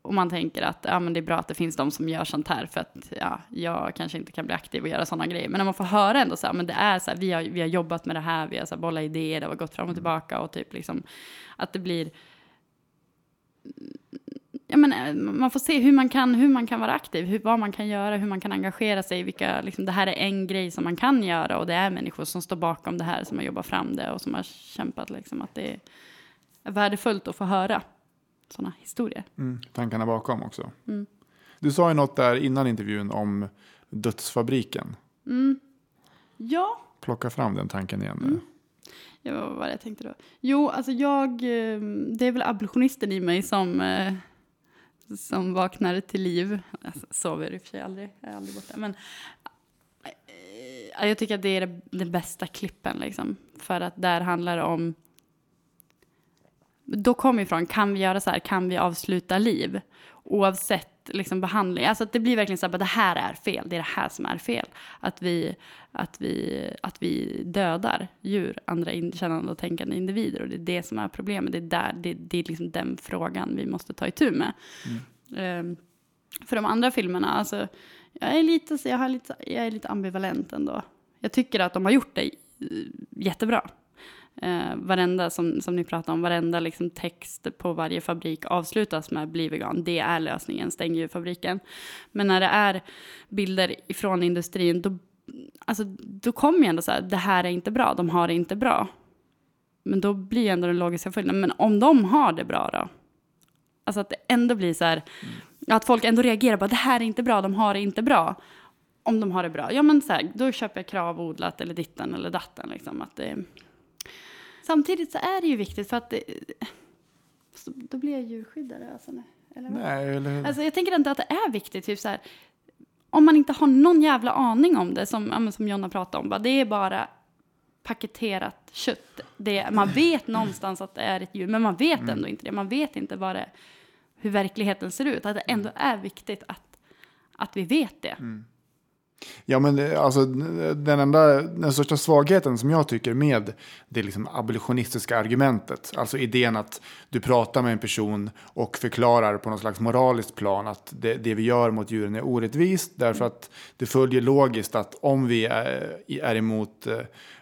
Och man tänker att ja, men det är bra att det finns de som gör sånt här för att ja, jag kanske inte kan bli aktiv och göra sådana grejer. Men när man får höra ändå så här, men det är så här, vi har, vi har jobbat med det här, vi har så här, bollat idéer, det har gått fram och tillbaka och typ liksom att det blir ja, men, eh, man får se hur man kan, hur man kan vara aktiv, hur, vad man kan göra, hur man kan engagera sig. Vilka, liksom, det här är en grej som man kan göra och det är människor som står bakom det här, som har jobbat fram det och som har kämpat. Liksom, att det är värdefullt att få höra sådana historier. Mm, tankarna bakom också. Mm. Du sa ju något där innan intervjun om dödsfabriken. Mm. Ja, Plocka fram den tanken igen. Mm. ja, vad var det jag tänkte då? Jo, alltså jag, eh, det är väl abolitionisten i mig som, eh, som vaknar till liv. Jag sover i och för sig aldrig, jag är aldrig borta. Men eh, jag tycker att det är den bästa klippen liksom. För att där handlar det om då kommer ifrån, kan vi göra så här, kan vi avsluta liv? Oavsett liksom, behandling, alltså att det blir verkligen så här, det här är fel, det är det här som är fel. Att vi, att vi, att vi dödar djur, andra in, kännande och tänkande individer och det är det som är problemet. Det är, där, det, det är liksom den frågan vi måste ta itu med. Ehm, för de andra filmerna, alltså, jag är, lite, jag, har lite, jag är lite ambivalent ändå. Jag tycker att de har gjort det eh, jättebra. Eh, varenda, som, som ni pratar om, varenda liksom text på varje fabrik avslutas med bli vegan. Det är lösningen, stäng djurfabriken. Men när det är bilder ifrån industrin, då, alltså, då kommer ju ändå så här, det här är inte bra, de har det inte bra. Men då blir ändå den logiska följden, men om de har det bra då? Alltså att det ändå blir så här, att folk ändå reagerar på det här är inte bra, de har det inte bra. Om de har det bra, ja men så här, då köper jag kravodlat eller ditten eller datten. Liksom, att det, Samtidigt så är det ju viktigt för att det, då blir jag djurskyddare. Alltså, nej, eller vad? Nej, eller hur? Alltså, jag tänker inte att det är viktigt. Typ så här, om man inte har någon jävla aning om det, som, ja, som Jonna pratade om, bara, det är bara paketerat kött. Det, man vet någonstans att det är ett djur, men man vet ändå inte det. Man vet inte det, hur verkligheten ser ut. Att det ändå är viktigt att, att vi vet det. Ja, men det- alltså, den, enda, den största svagheten som jag tycker med det liksom abolitionistiska argumentet, alltså idén att du pratar med en person och förklarar på något slags moraliskt plan att det, det vi gör mot djuren är orättvist, därför att det följer logiskt att om vi är, är emot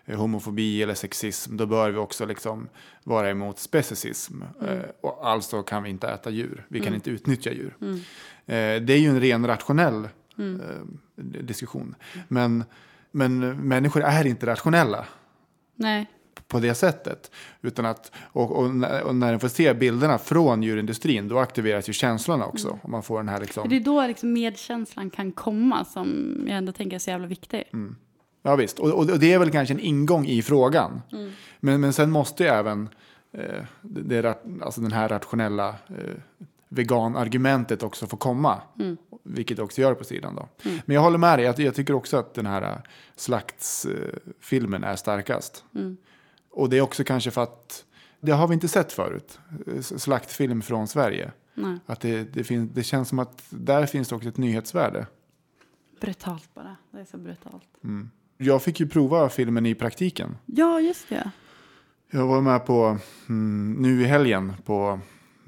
eh, homofobi eller sexism, då bör vi också liksom vara emot speciesism. Eh, och alltså kan vi inte äta djur, vi kan inte utnyttja djur. Eh, det är ju en ren rationell eh, diskussion. Men, men människor är inte rationella Nej. på det sättet. Utan att, och, och, när- och när den får se bilderna från djurindustrin, då aktiveras ju känslorna också. Och man får den här liksom... Det är då liksom medkänslan kan komma som jag ändå tänker är så jävla viktig. Ja visst, och, och det är väl kanske en ingång i frågan. Men, men sen måste ju även eh, det, alltså den här rationella eh, veganargumentet också få komma. Vilket också gör på sidan då. Men jag håller med dig, jag, jag tycker också att den här eh, slaktsfilmen är starkast. Och det är också kanske för att det har vi inte sett förut. Slaktfilm från Sverige. Nej. Att det, det, finns, det känns som att där finns det också ett nyhetsvärde. Brutalt bara. Det är så brutalt. Jag fick ju prova filmen i praktiken. Ja, just det. Jag var med på, mm, nu i helgen på,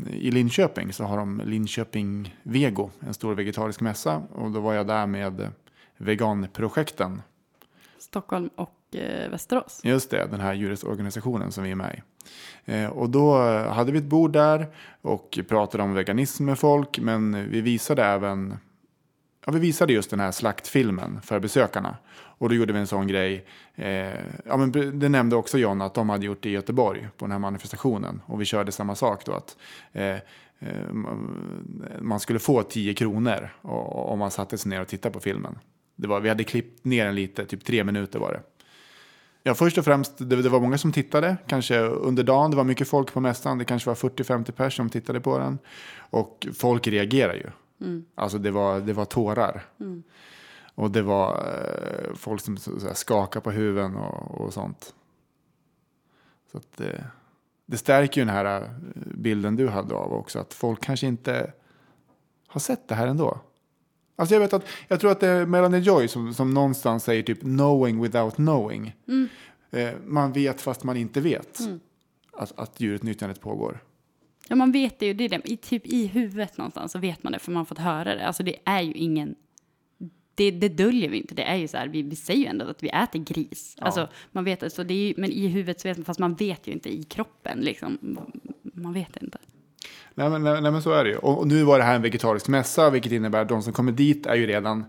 i Linköping så har de Linköping Vego, en stor vegetarisk mässa. Och då var jag där med veganprojekten. Stockholm och eh, Västerås. Just det, den här djurrättsorganisationen som vi är med i. Eh, och då hade vi ett bord där och pratade om veganism med folk. Men vi visade även, ja vi visade just den här slaktfilmen för besökarna. Och då gjorde vi en sån grej. Eh, ja, men det nämnde också John att de hade gjort det i Göteborg på den här manifestationen. Och vi körde samma sak då. att eh, eh Man skulle få 10 kronor om man satte sig ner och tittade på filmen. Det var, vi hade klippt ner den lite, typ tre minuter var det. Ja, först och främst, det, det var många som tittade, kanske under dagen. Det var mycket folk på mässan. Det kanske var 40-50 personer som tittade på den. Och folk reagerar ju. Alltså det var, det var tårar. Och det var eh, folk som så, så här, skakade på huvuden och, och sånt. Så att det, det stärker ju den här eh, bilden du hade av också. Att folk kanske inte har sett det här ändå. Alltså jag vet att, jag tror att det är Melanie Joy som, som någonstans säger typ knowing without knowing. Eh, man vet fast man inte vet att, att djurutnyttjandet pågår. Ja, man vet det ju. Det är det. I, typ i huvudet någonstans så vet man det för man har fått höra det. Alltså det är ju ingen... Det, det döljer vi inte. Det är ju så här, vi, vi säger ju ändå att vi äter gris. Alltså, man vet det, så det är ju, men i huvudet så vet man, fast man vet ju inte i kroppen liksom. Man vet inte. Nej men, nej, nej, men så är det ju. Och, och nu var det här en vegetarisk mässa, vilket innebär att de som kommer dit är ju redan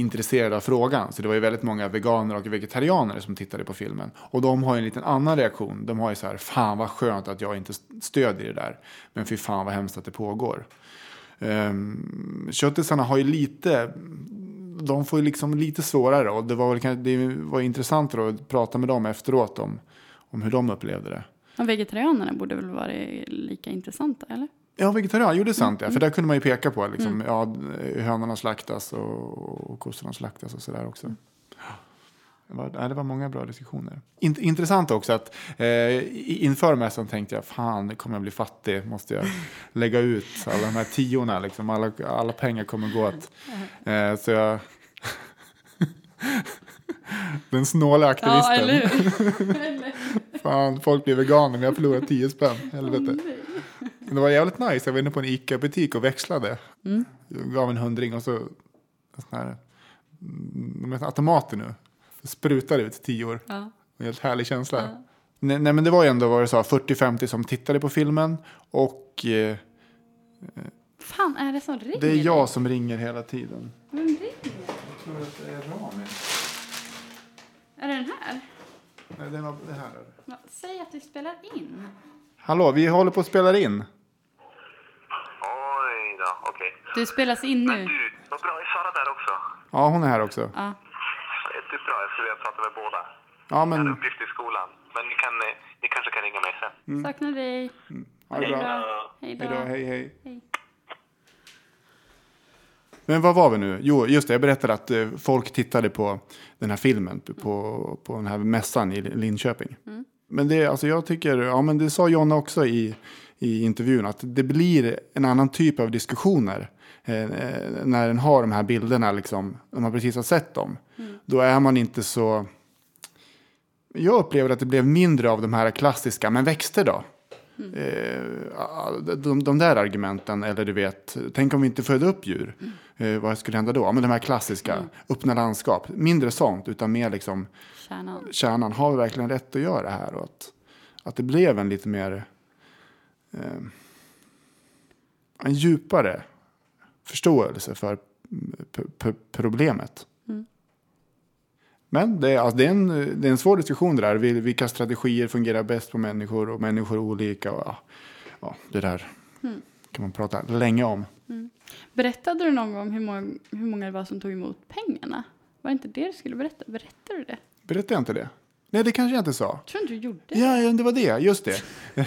intresserade av frågan. Så det var ju väldigt många veganer och vegetarianer som tittade på filmen. Och de har ju en liten annan reaktion. De har ju så här, fan vad skönt att jag inte stödjer det där. Men fy fan vad hemskt att det pågår. Um, köttisarna har ju lite, de får ju liksom lite svårare. Och det var, väl, det var intressant att prata med dem efteråt om, om hur de upplevde det. Och vegetarianerna borde väl vara lika intressanta, eller? Ja, vegetarian, jo det är sant. Ja. För där kunde man ju peka på liksom, ja, hönorna slaktas och, och kossorna slaktas och sådär också. Det var, ja, det var många bra diskussioner. Int, intressant också att eh, inför mässan tänkte jag, fan kommer jag bli fattig, måste jag lägga ut alla de här tiorna, liksom, alla, alla pengar kommer gå åt. Eh, så jag... Den snåla aktivisten. hur? Fan, folk blir veganer men jag förlorar 10 spänn. Helvete. Men det var jävligt nice. Jag var inne på en ICA-butik och växlade. Jag gav en hundring och så sån här, mm, de heter automater nu. Sprutar ut tior. Ja. En helt härlig känsla. Nej, nej men det var ju ändå vad du sa, 40-50 som tittade på filmen. Och eh, fan är det som ringer? det är jag som ringer hela tiden. Vem ringer? Jag tror att det är Rami. Är det den här? Nej, det är det här. Va, Säg att vi spelar in. Hallå, vi håller på att spela in. Då, okej. Du spelas in nu. Du, vad bra. Är Sara där också? Ja, hon är här också. Ja. Jättebra, jag skulle vilja prata med båda. Ja, Jag har men uppgift i skolan. Men ni, kan, eh, ni kanske kan ringa mig sen. Saknar dig. ha det bra. Hej Hej då, då. hej hej. Hej. Men vad var vi nu? Jo, just det, jag berättade att eh, folk tittade på den här filmen på, på den här mässan i Linköping. Men det, alltså jag tycker, ja men det sa Jonna också i, i intervjun, att det blir en annan typ av diskussioner eh, eh, när den har de här bilderna, liksom, när man precis har sett dem, då är man inte så... Jag upplever att det blev mindre av de här klassiska, men växter då? Eh, de, de där argumenten, eller du vet, tänk om vi inte födde upp djur. Eh, vad skulle hända då? Men de här klassiska, öppna landskap. Mindre sånt, utan mer liksom Kärnan. kärnan. Har vi verkligen rätt att göra det här? Och att, att det blev en lite mer... Eh, en djupare förståelse för problemet. Men det är, alltså, det, är en, det är en svår diskussion det där. Vil- Vilka strategier fungerar bäst på människor och människor är olika. Och, ja, ja, det där kan man prata länge om. Berättade du någon gång hur många, hur många det var som tog emot pengarna? Var det inte det du skulle berätta? Berättade du det? Berättade jag inte det? Nej, det kanske jag inte sa. Tror inte du gjorde det? Ja, det var det. Just det.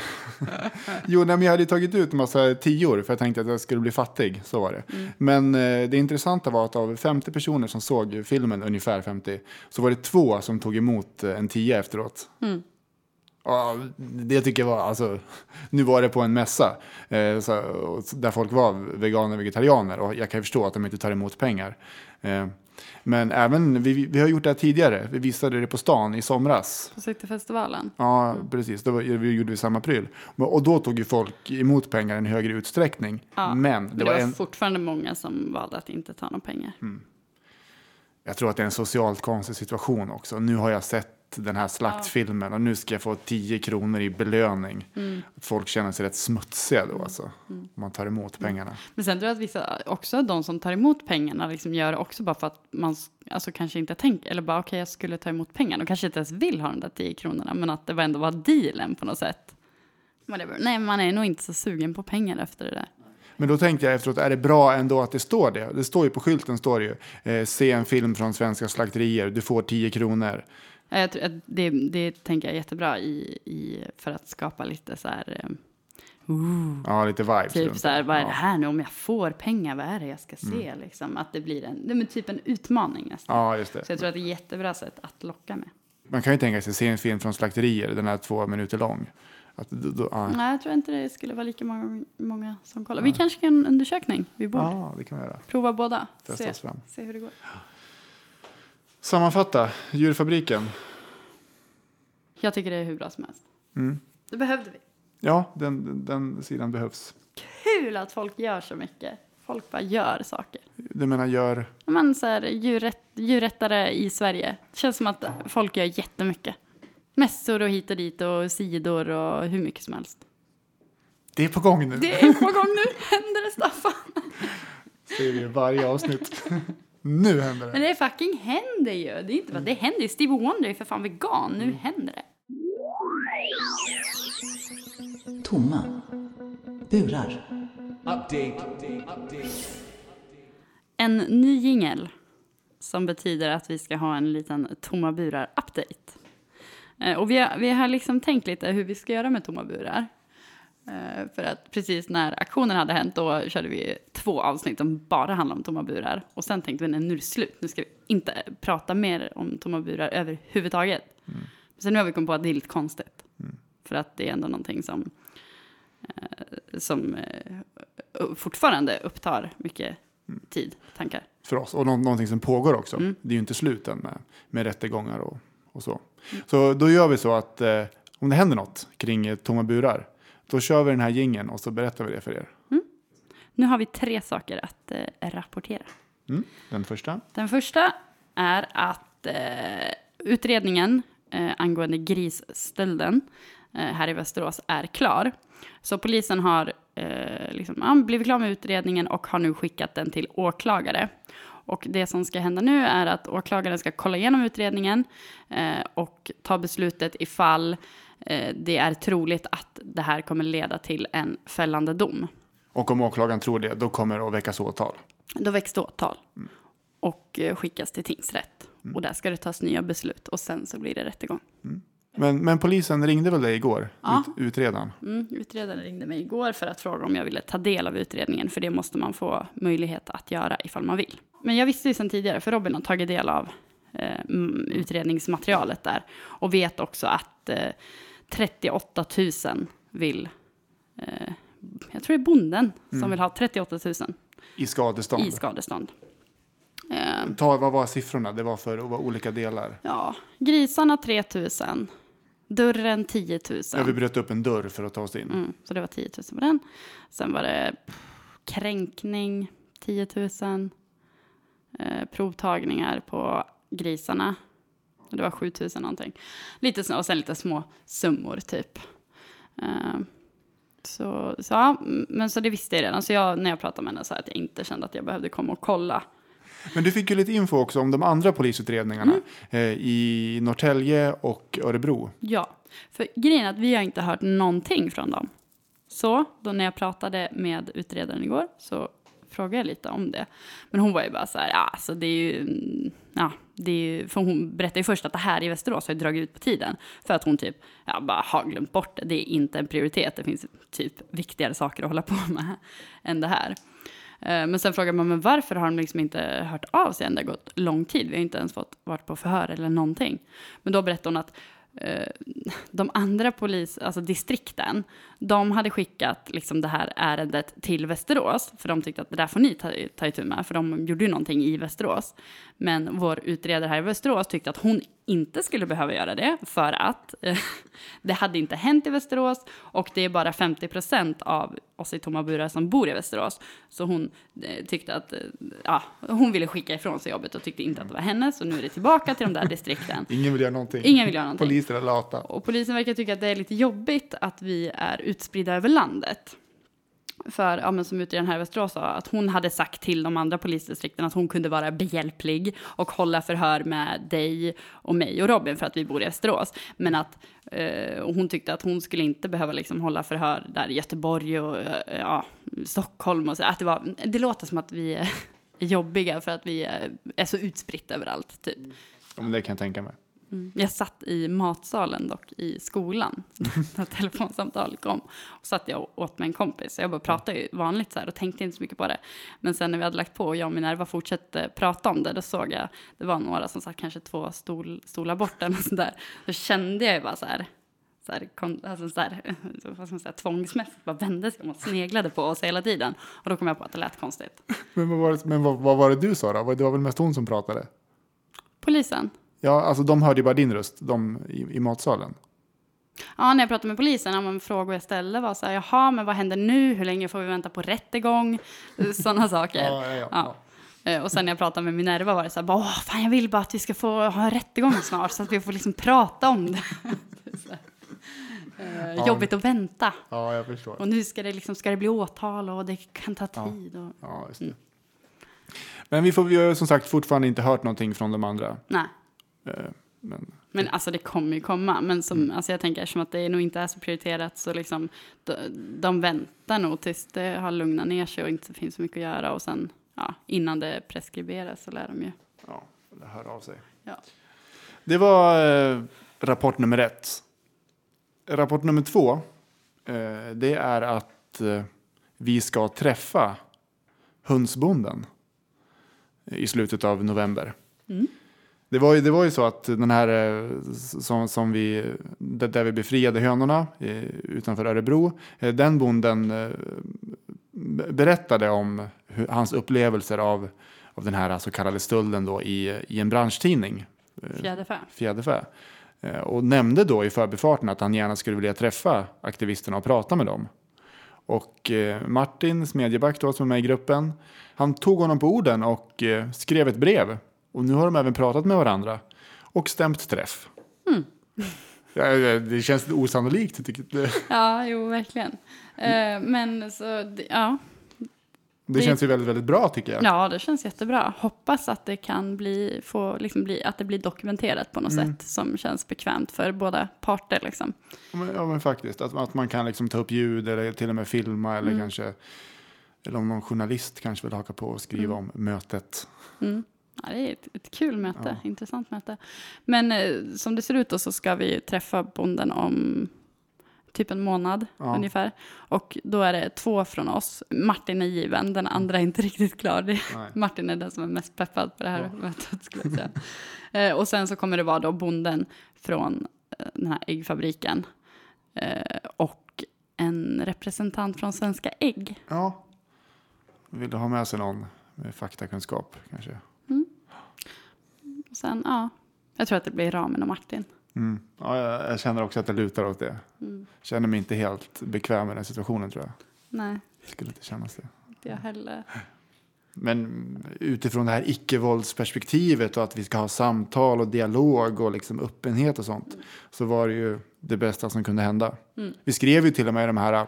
jo, nej, men jag hade tagit ut en massa tior för jag tänkte att jag skulle bli fattig. Så var det. Men eh, det intressanta var att av 50 personer som såg filmen, ungefär 50, så var det två som tog emot eh, en tia efteråt. Ja, det tycker jag var, alltså, nu var det på en mässa eh, så, där folk var veganer och vegetarianer och jag kan ju förstå att de inte tar emot pengar. Eh, men även, vi, vi har gjort det här tidigare, vi visade det på stan i somras. På Cityfestivalen? Ja, precis. Då var, vi gjorde vi samma pryl. Och då tog ju folk emot pengar i en högre utsträckning. Ja, Men det Det var var en, fortfarande många som valde att inte ta några pengar. jag tror att det är en socialt konstig situation också. Nu har jag sett den här slaktfilmen och nu ska jag få 10 kronor i belöning. Mm. Folk känner sig rätt smutsiga då alltså. Om man tar emot pengarna. Men sen tror jag att vissa, också de som tar emot pengarna, liksom gör det också bara för att man alltså, kanske inte tänker, eller bara okej jag skulle ta emot pengarna, och kanske inte ens vill ha de där 10 kronorna, men att det ändå var dealen på något sätt. Whatever. Nej, man är nog inte så sugen på pengar efter det där. Men då tänkte jag efteråt, är det bra ändå att det står det? Det står ju på skylten, står det ju. Eh, se en film från svenska slakterier, du får 10 kronor. Ja, Jag tror att det, det tänker jag är jättebra i, i, för att skapa lite så här, ooh, Ja, lite vibes. typ så här, vad är det här nu, om jag får pengar, vad är det jag ska se? Liksom, att det blir en, det är typ en utmaning nästan. Ja, just det. Så jag tror att det är ett jättebra sätt att locka med. Man kan ju tänka sig se en film från slakterier, den är två minuter lång. Att, då, ja. Nej, jag tror inte det skulle vara lika många, många som kollar. Vi kanske kan en undersökning vid bord. ja, det kan vi göra. Prova båda. Testa Se, se hur det går. Sammanfatta, djurfabriken. Jag tycker det är hur bra som helst. Mm. Det behövde vi. Ja, den, den, sidan behövs. Kul att folk gör så mycket. Folk bara gör saker. Du menar gör... Men så här, djurrätt, djurrättare i Sverige. Det känns som att folk gör jättemycket. Mässor och hit och dit och sidor och hur mycket som helst. Det är på gång nu. Det är på gång nu. Händer det Staffan? säger vi varje avsnitt. nu händer det. Men det fucking händer ju. Det, är inte, bara- det händer ju. Stevie Wonder är för fan vegan. Mm. Nu händer det. Tomma burar. En ny jingel som betyder att vi ska ha en liten tomma burar-update. Eh, Och vi har, vi har liksom tänkt lite hur vi ska göra med tomma burar. Eh, För att precis när aktionen hade hänt då körde vi två avsnitt som bara handlade om tomma burar. Och sen tänkte vi nej, nu är det slut, nu ska vi inte prata mer om tomma burar överhuvudtaget. Men sen nu har vi kommit på att det är lite konstigt. För att det är ändå någonting som, eh, som eh, fortfarande upptar mycket tid, tankar. För oss. Och nå- någonting som pågår också. Mm. Det är ju inte sluten med, med rättegångar och, och så. Så då gör vi så att om det händer något kring tomma burar. Då kör vi den här gingen och så berättar vi det för er. Nu har vi tre saker att eh, rapportera. Mm. Den första. Den första är att eh, utredningen eh, angående grisstölden eh, här i Västerås är klar. Så polisen har eh, liksom, blivit klar med utredningen och har nu skickat den till åklagare. Och det som ska hända nu är att åklagaren ska kolla igenom utredningen eh, och ta beslutet ifall det är troligt att det här kommer leda till en fällande dom. Och om åklagaren tror det, då kommer det att väckas åtal. Då väcks det åtal och eh, skickas till tingsrätt. Och där ska det tas nya beslut och sen så blir det rättegång. Men, men polisen ringde väl dig igår? Ja. Ut, utredaren? Mm, utredaren ringde mig igår för att fråga om jag ville ta del av utredningen, för det måste man få möjlighet att göra ifall man vill. Men jag visste ju sedan tidigare, för Robin har tagit del av eh, mm, utredningsmaterialet där och vet också att eh, 38 000 vill, eh, jag tror det är bonden som vill ha 38 000 I skadestånd? i skadestånd. Eh, Ta, vad var siffrorna? Det var för vad olika delar. ja, grisarna 3 000, dörren 10 000. Ja, vi bröt upp en dörr för att ta oss in. Mm, så det var 10 000 på den. Sen var det kränkning 10 000. Eh, provtagningar på grisarna. Det var 7 000 någonting. Lite, så- och sen lite små summor typ. Eh, så, så, ja, men så det visste jag redan. Så jag, när jag pratade med henne sa jag att jag inte kände att jag behövde komma och kolla. Men du fick ju lite info också om de andra polisutredningarna Mm. eh, i Norrtälje och Örebro. Ja, för grejen är att vi har inte hört någonting från dem. Så då när jag pratade med utredaren igår så frågade jag lite om det. Men hon var ju bara så här, ja, alltså det är ju, mm, ja, det är ju, för hon berättar ju först att det här i Västerås har ju dragit ut på tiden. För att hon typ, ja, bara har glömt bort det. Det är inte en prioritet. Det finns typ viktigare saker att hålla på med än det här. Eh, men sen frågar man, men varför har de liksom inte hört av sig än? Det har gått lång tid. Vi har inte ens fått varit på förhör eller någonting. Men då berättar hon att eh, de andra polis, alltså distrikten, de hade skickat liksom det här ärendet till Västerås, för de tyckte att det där får ni ta, ta itu med, för de gjorde ju någonting i Västerås. Men vår utredare här i Västerås tyckte att hon inte skulle behöva göra det, för att eh, det hade inte hänt i Västerås och det är bara 50 procent av oss i tomma burar som bor i Västerås. Så hon eh, tyckte att, eh, ja, hon ville skicka ifrån sig jobbet och tyckte inte att det var hennes, så nu är det tillbaka till de där distrikten. Ingen vill göra någonting. Ingen vill göra någonting. Poliser är lata. Och polisen verkar tycka att det är lite jobbigt att vi är utspridda över landet. För, ja, men som utredaren här i Västerås sa, att hon hade sagt till de andra polisdistrikten att hon kunde vara behjälplig och hålla förhör med dig och mig och Robin för att vi bor i Västerås. Men att eh, hon tyckte att hon skulle inte behöva liksom hålla förhör där i Göteborg och eh, ja, Stockholm och så. Att det, var, det låter som att vi är jobbiga för att vi är, är så utspritt överallt, typ. Ja, men det kan jag tänka mig. Mm. Jag satt i matsalen dock i skolan när telefonsamtalet kom. Och satt jag åt med en kompis. Jag bara pratade ju vanligt så här och tänkte inte så mycket på det. Men sen när vi hade lagt på och jag och Minerva fortsatte prata om det, då såg jag, det var några som satt kanske två stol, stolar bort eller sånt där. Då kände jag ju bara så här, så här, kon, alltså så här, vad ska man säga, tvångsmässigt bara vände sig om och sneglade på oss hela tiden. Och då kom jag på att det lät konstigt. Men, vad var, det, men vad, vad var det du sa då? Det var väl mest hon som pratade? Polisen? Ja, alltså de hörde ju bara din röst, de i, i matsalen. Ja, när jag pratade med polisen, om en fråga jag ställde var så här, jaha, men vad händer nu? Hur länge får vi vänta på rättegång? Sådana saker. Ja, ja, ja. Eh, Och sen när jag pratade med Minerva var det så här, Åh, fan jag vill bara att vi ska få ha en rättegång snart så att vi får liksom prata om det. Eh. Jobbigt att vänta. Ja, jag förstår. Och nu ska det, liksom, ska det bli åtal och det kan ta tid. Och, Ja, just det. Men vi, får, vi har som sagt fortfarande inte hört någonting från de andra. nej. Eh, Men, Men alltså det kommer ju komma. Men som, Mm. alltså jag tänker eftersom att det nog inte är så prioriterat så liksom de, de väntar nog tills det har lugnat ner sig och inte finns så mycket att göra. Och sen ja, innan det preskriberas så lär de ju. ja, det hör av sig. Ja. Det var eh, rapport nummer ett. Rapport nummer två, eh, det är att eh, vi ska träffa hönsbonden i slutet av november. Mm. Det var, ju, det var ju så att den här eh, som, som vi, där vi befriade hönorna eh, utanför Örebro, eh, den bonden be- berättade om hans upplevelser av, av den här så kallade stölden då i, i en branschtidning. Fjäderfä. Fjäderfä. Och nämnde då i förbifarten att han gärna skulle vilja träffa aktivisterna och prata med dem. Och Martin Smedjeback då, som är med i gruppen, han tog honom på orden och skrev ett brev. Och nu har de även pratat med varandra och stämt träff. Ja, eh, det känns osannolikt. Det, Ja, jo, verkligen. Eh, men så, det- ja. det känns ju väldigt, väldigt bra tycker jag. ja, det känns jättebra. Hoppas att det kan bli, få, liksom bli, att det blir dokumenterat på något Mm. sätt som känns bekvämt för båda parter. Liksom. Ja, men, ja, men faktiskt. Att, att man kan liksom ta upp ljud eller till och med filma eller kanske eller om någon journalist kanske vill haka på och skriva om mötet. Mm. Ja, det är ett, ett kul möte, intressant möte. Men eh, som det ser ut då så ska vi träffa bonden om typ en månad Ja. ungefär. Och då är det två från oss. Martin är given, den andra är inte riktigt klar. Nej. Martin är den som är mest peppad på det här mötet skulle jag säga. eh, och sen så kommer det vara då bonden från eh, den här äggfabriken. Eh, och en representant från Svenska Ägg. Ja. vill ha med sig någon med faktakunskap kanske. Sen, ja, jag tror att det blir Ramen och Martin. Mm. Ja, jag, jag känner också att det lutar åt det. Mm. Känner mig inte helt bekväm med den situationen tror jag. Nej, Skulle inte kännas det. inte jag heller. Men utifrån det här icke-våldsperspektivet och att vi ska ha samtal och dialog och liksom öppenhet och sånt. Så var det ju det bästa som kunde hända. Mm. Vi skrev ju till och med de här,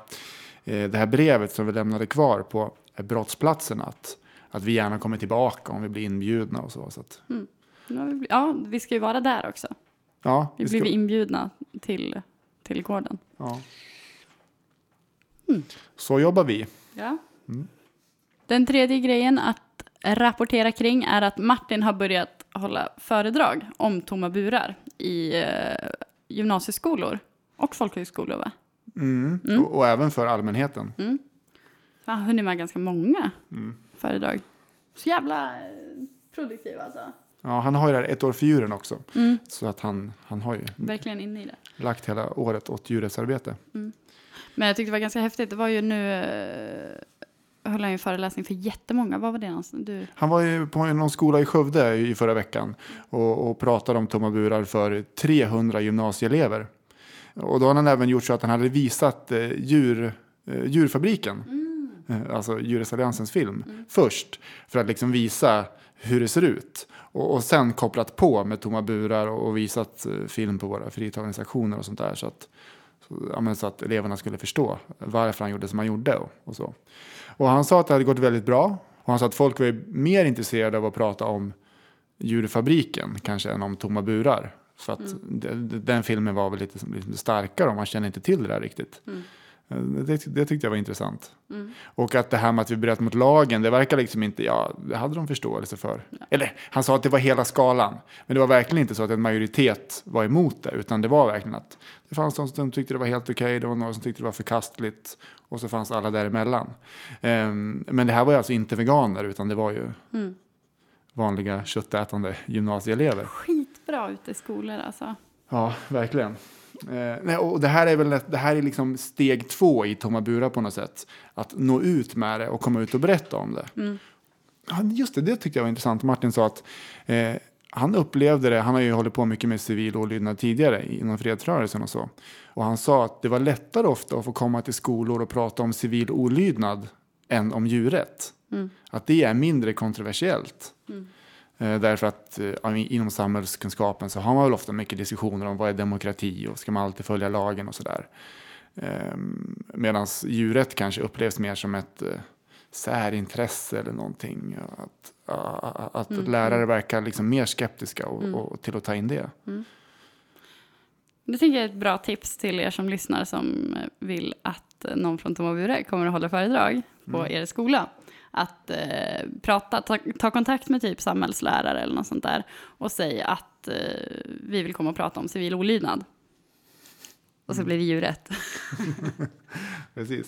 eh, det här brevet som vi lämnade kvar på brottsplatsen att, att vi gärna kommer tillbaka om vi blir inbjudna och så. så att, har vi Ja, vi ska ju vara där också. ja, Vi vi ska, blev inbjudna till, till gården. ja. Mm. Så jobbar vi. Ja. Den tredje grejen att rapportera kring är att Martin har börjat hålla föredrag om tomma burar i eh, gymnasieskolor och folkhögskolor. Va? Mm. Mm. Och, och även för allmänheten. Så han har hunnit med ganska många Mm. föredrag. Så jävla produktiv alltså. Ja, han har ju det här ett år för djuren också. Mm. Så att han, han har ju Verkligen inne i det. lagt hela året åt djurrättsarbete. Men jag tyckte det var ganska häftigt. Det var ju nu eh, höll han ju föreläsning för jättemånga. Vad var det någonstans? Du? Han var ju på någon skola i Skövde i förra veckan och, och pratade om tomma burar för 300 gymnasieelever. Och då har han även gjort så att han hade visat eh, djur, eh, djurfabriken, eh, alltså Djurrättsalliansens film, först för att liksom visa hur det ser ut. Och, och sen kopplat på med tomma burar och, och visat eh, film på våra fritagningsaktioner och sånt där. Så att, ja, så att eleverna skulle förstå varför han gjorde som han gjorde och, och så. Och han sa att det hade gått väldigt bra. Och han sa att folk var mer intresserade av att prata om djurfabriken kanske än om tomma burar. Så att de- de- den filmen var väl lite, lite starkare och man känner inte till det där riktigt. Eh, Det, det tyckte jag var intressant. Och att det här med att vi bröt mot lagen, det verkar liksom inte, ja, det hade de förståelse för. Eller han sa att det var hela skalan. Men det var verkligen inte så att en majoritet var emot det, utan det var verkligen att det fanns de som tyckte det var helt okej, det var några som tyckte det var förkastligt och så fanns alla däremellan. Um, men det här var ju alltså inte veganer, utan det var ju vanliga köttätande gymnasieelever. Skitbra ute i skolor alltså. Ja, verkligen. Eh, nej, och det här är väl det här är liksom steg två i tomma burar på något sätt. Att nå ut med det och komma ut och berätta om det. Ja, just det, det tyckte jag var intressant. Martin sa att eh, han upplevde det, han har ju hållit på mycket med civil olydnad tidigare inom fredsrörelsen och så. Och han sa att det var lättare ofta att få komma till skolor och prata om civil olydnad än om djurrätt. Att det är mindre kontroversiellt. Eh, Därför att eh, inom samhällskunskapen så har man väl ofta mycket diskussioner om vad är demokrati och ska man alltid följa lagen och sådär. Ehm, Medan djurrätt kanske upplevs mer som ett eh, särintresse eller någonting. Att, att lärare verkar liksom mer skeptiska och, och till att ta in det. Det tänker jag är ett bra tips till er som lyssnar som vill att eh, någon från Bure kommer att hålla föredrag på er skola. Att eh, prata, ta, ta kontakt med typ samhällslärare eller något sånt där och säga att eh, vi vill komma och prata om civil olydnad. Och så blir det djurrätt. Precis.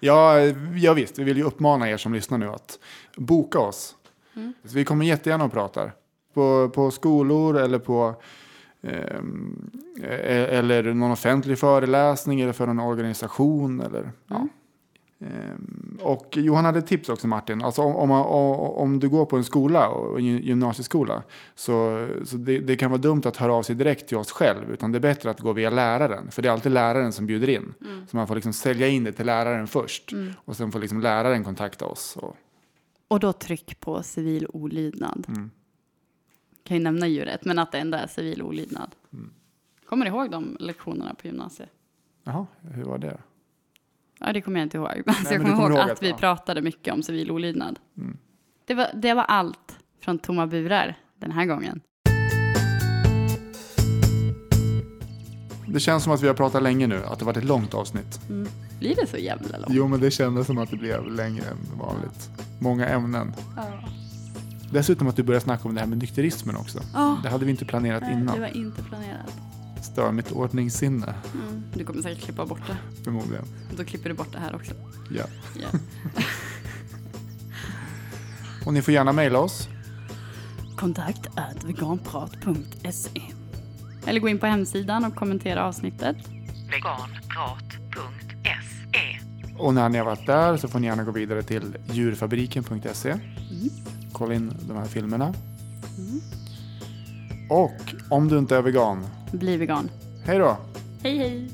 Ja, ja visst, vi vill ju uppmana er som lyssnar nu att boka oss. Så vi kommer jättegärna och pratar. På, på skolor eller på eh, eller någon offentlig föreläsning eller för någon organisation. Eller, ja. Ehm, och Johan hade ett tips också Martin. Alltså om, om, om du går på en skola, och en gy- gymnasieskola, så, så det, det kan vara dumt att höra av sig direkt till oss själv. Utan det är bättre att gå via läraren. För det är alltid läraren som bjuder in. Så man får liksom sälja in det till läraren först. Och sen får liksom läraren kontakta oss. Och, Och då tryck på civil olydnad. Kan ju nämna djuret, men att det ändå är civil olydnad. Kommer du ihåg de lektionerna på gymnasiet? jaha, hur var det? Ja, det kommer jag inte ihåg. Alltså, men jag kommer kommer ihåg ihåg att, vi ja. pratade mycket om civil olydnad. Det, var, det var allt från Tomma burar den här gången. Det känns som att vi har pratat länge nu, att det varit ett långt avsnitt. Blir det så jävla långt? Jo, men det kändes som att det blev längre än vanligt. Många ämnen. Ja. Dessutom att du började snacka om det här med nykterismen också. Ja. Det hade vi inte planerat Nej, innan. det var inte planerat. Stör mitt ordningssinne, Mm. Du kommer säkert klippa bort det. förmodligen. Då klipper du bort det här också. Ja. Ja. Och ni får gärna mejla oss. Kontakt at veganprat.se Eller gå in på hemsidan och kommentera avsnittet. veganprat.se Och när ni har varit där så får ni gärna gå vidare till djurfabriken.se. Kolla in de här filmerna. Och om du inte är vegan, Bli vegan. hej då! Hej hej!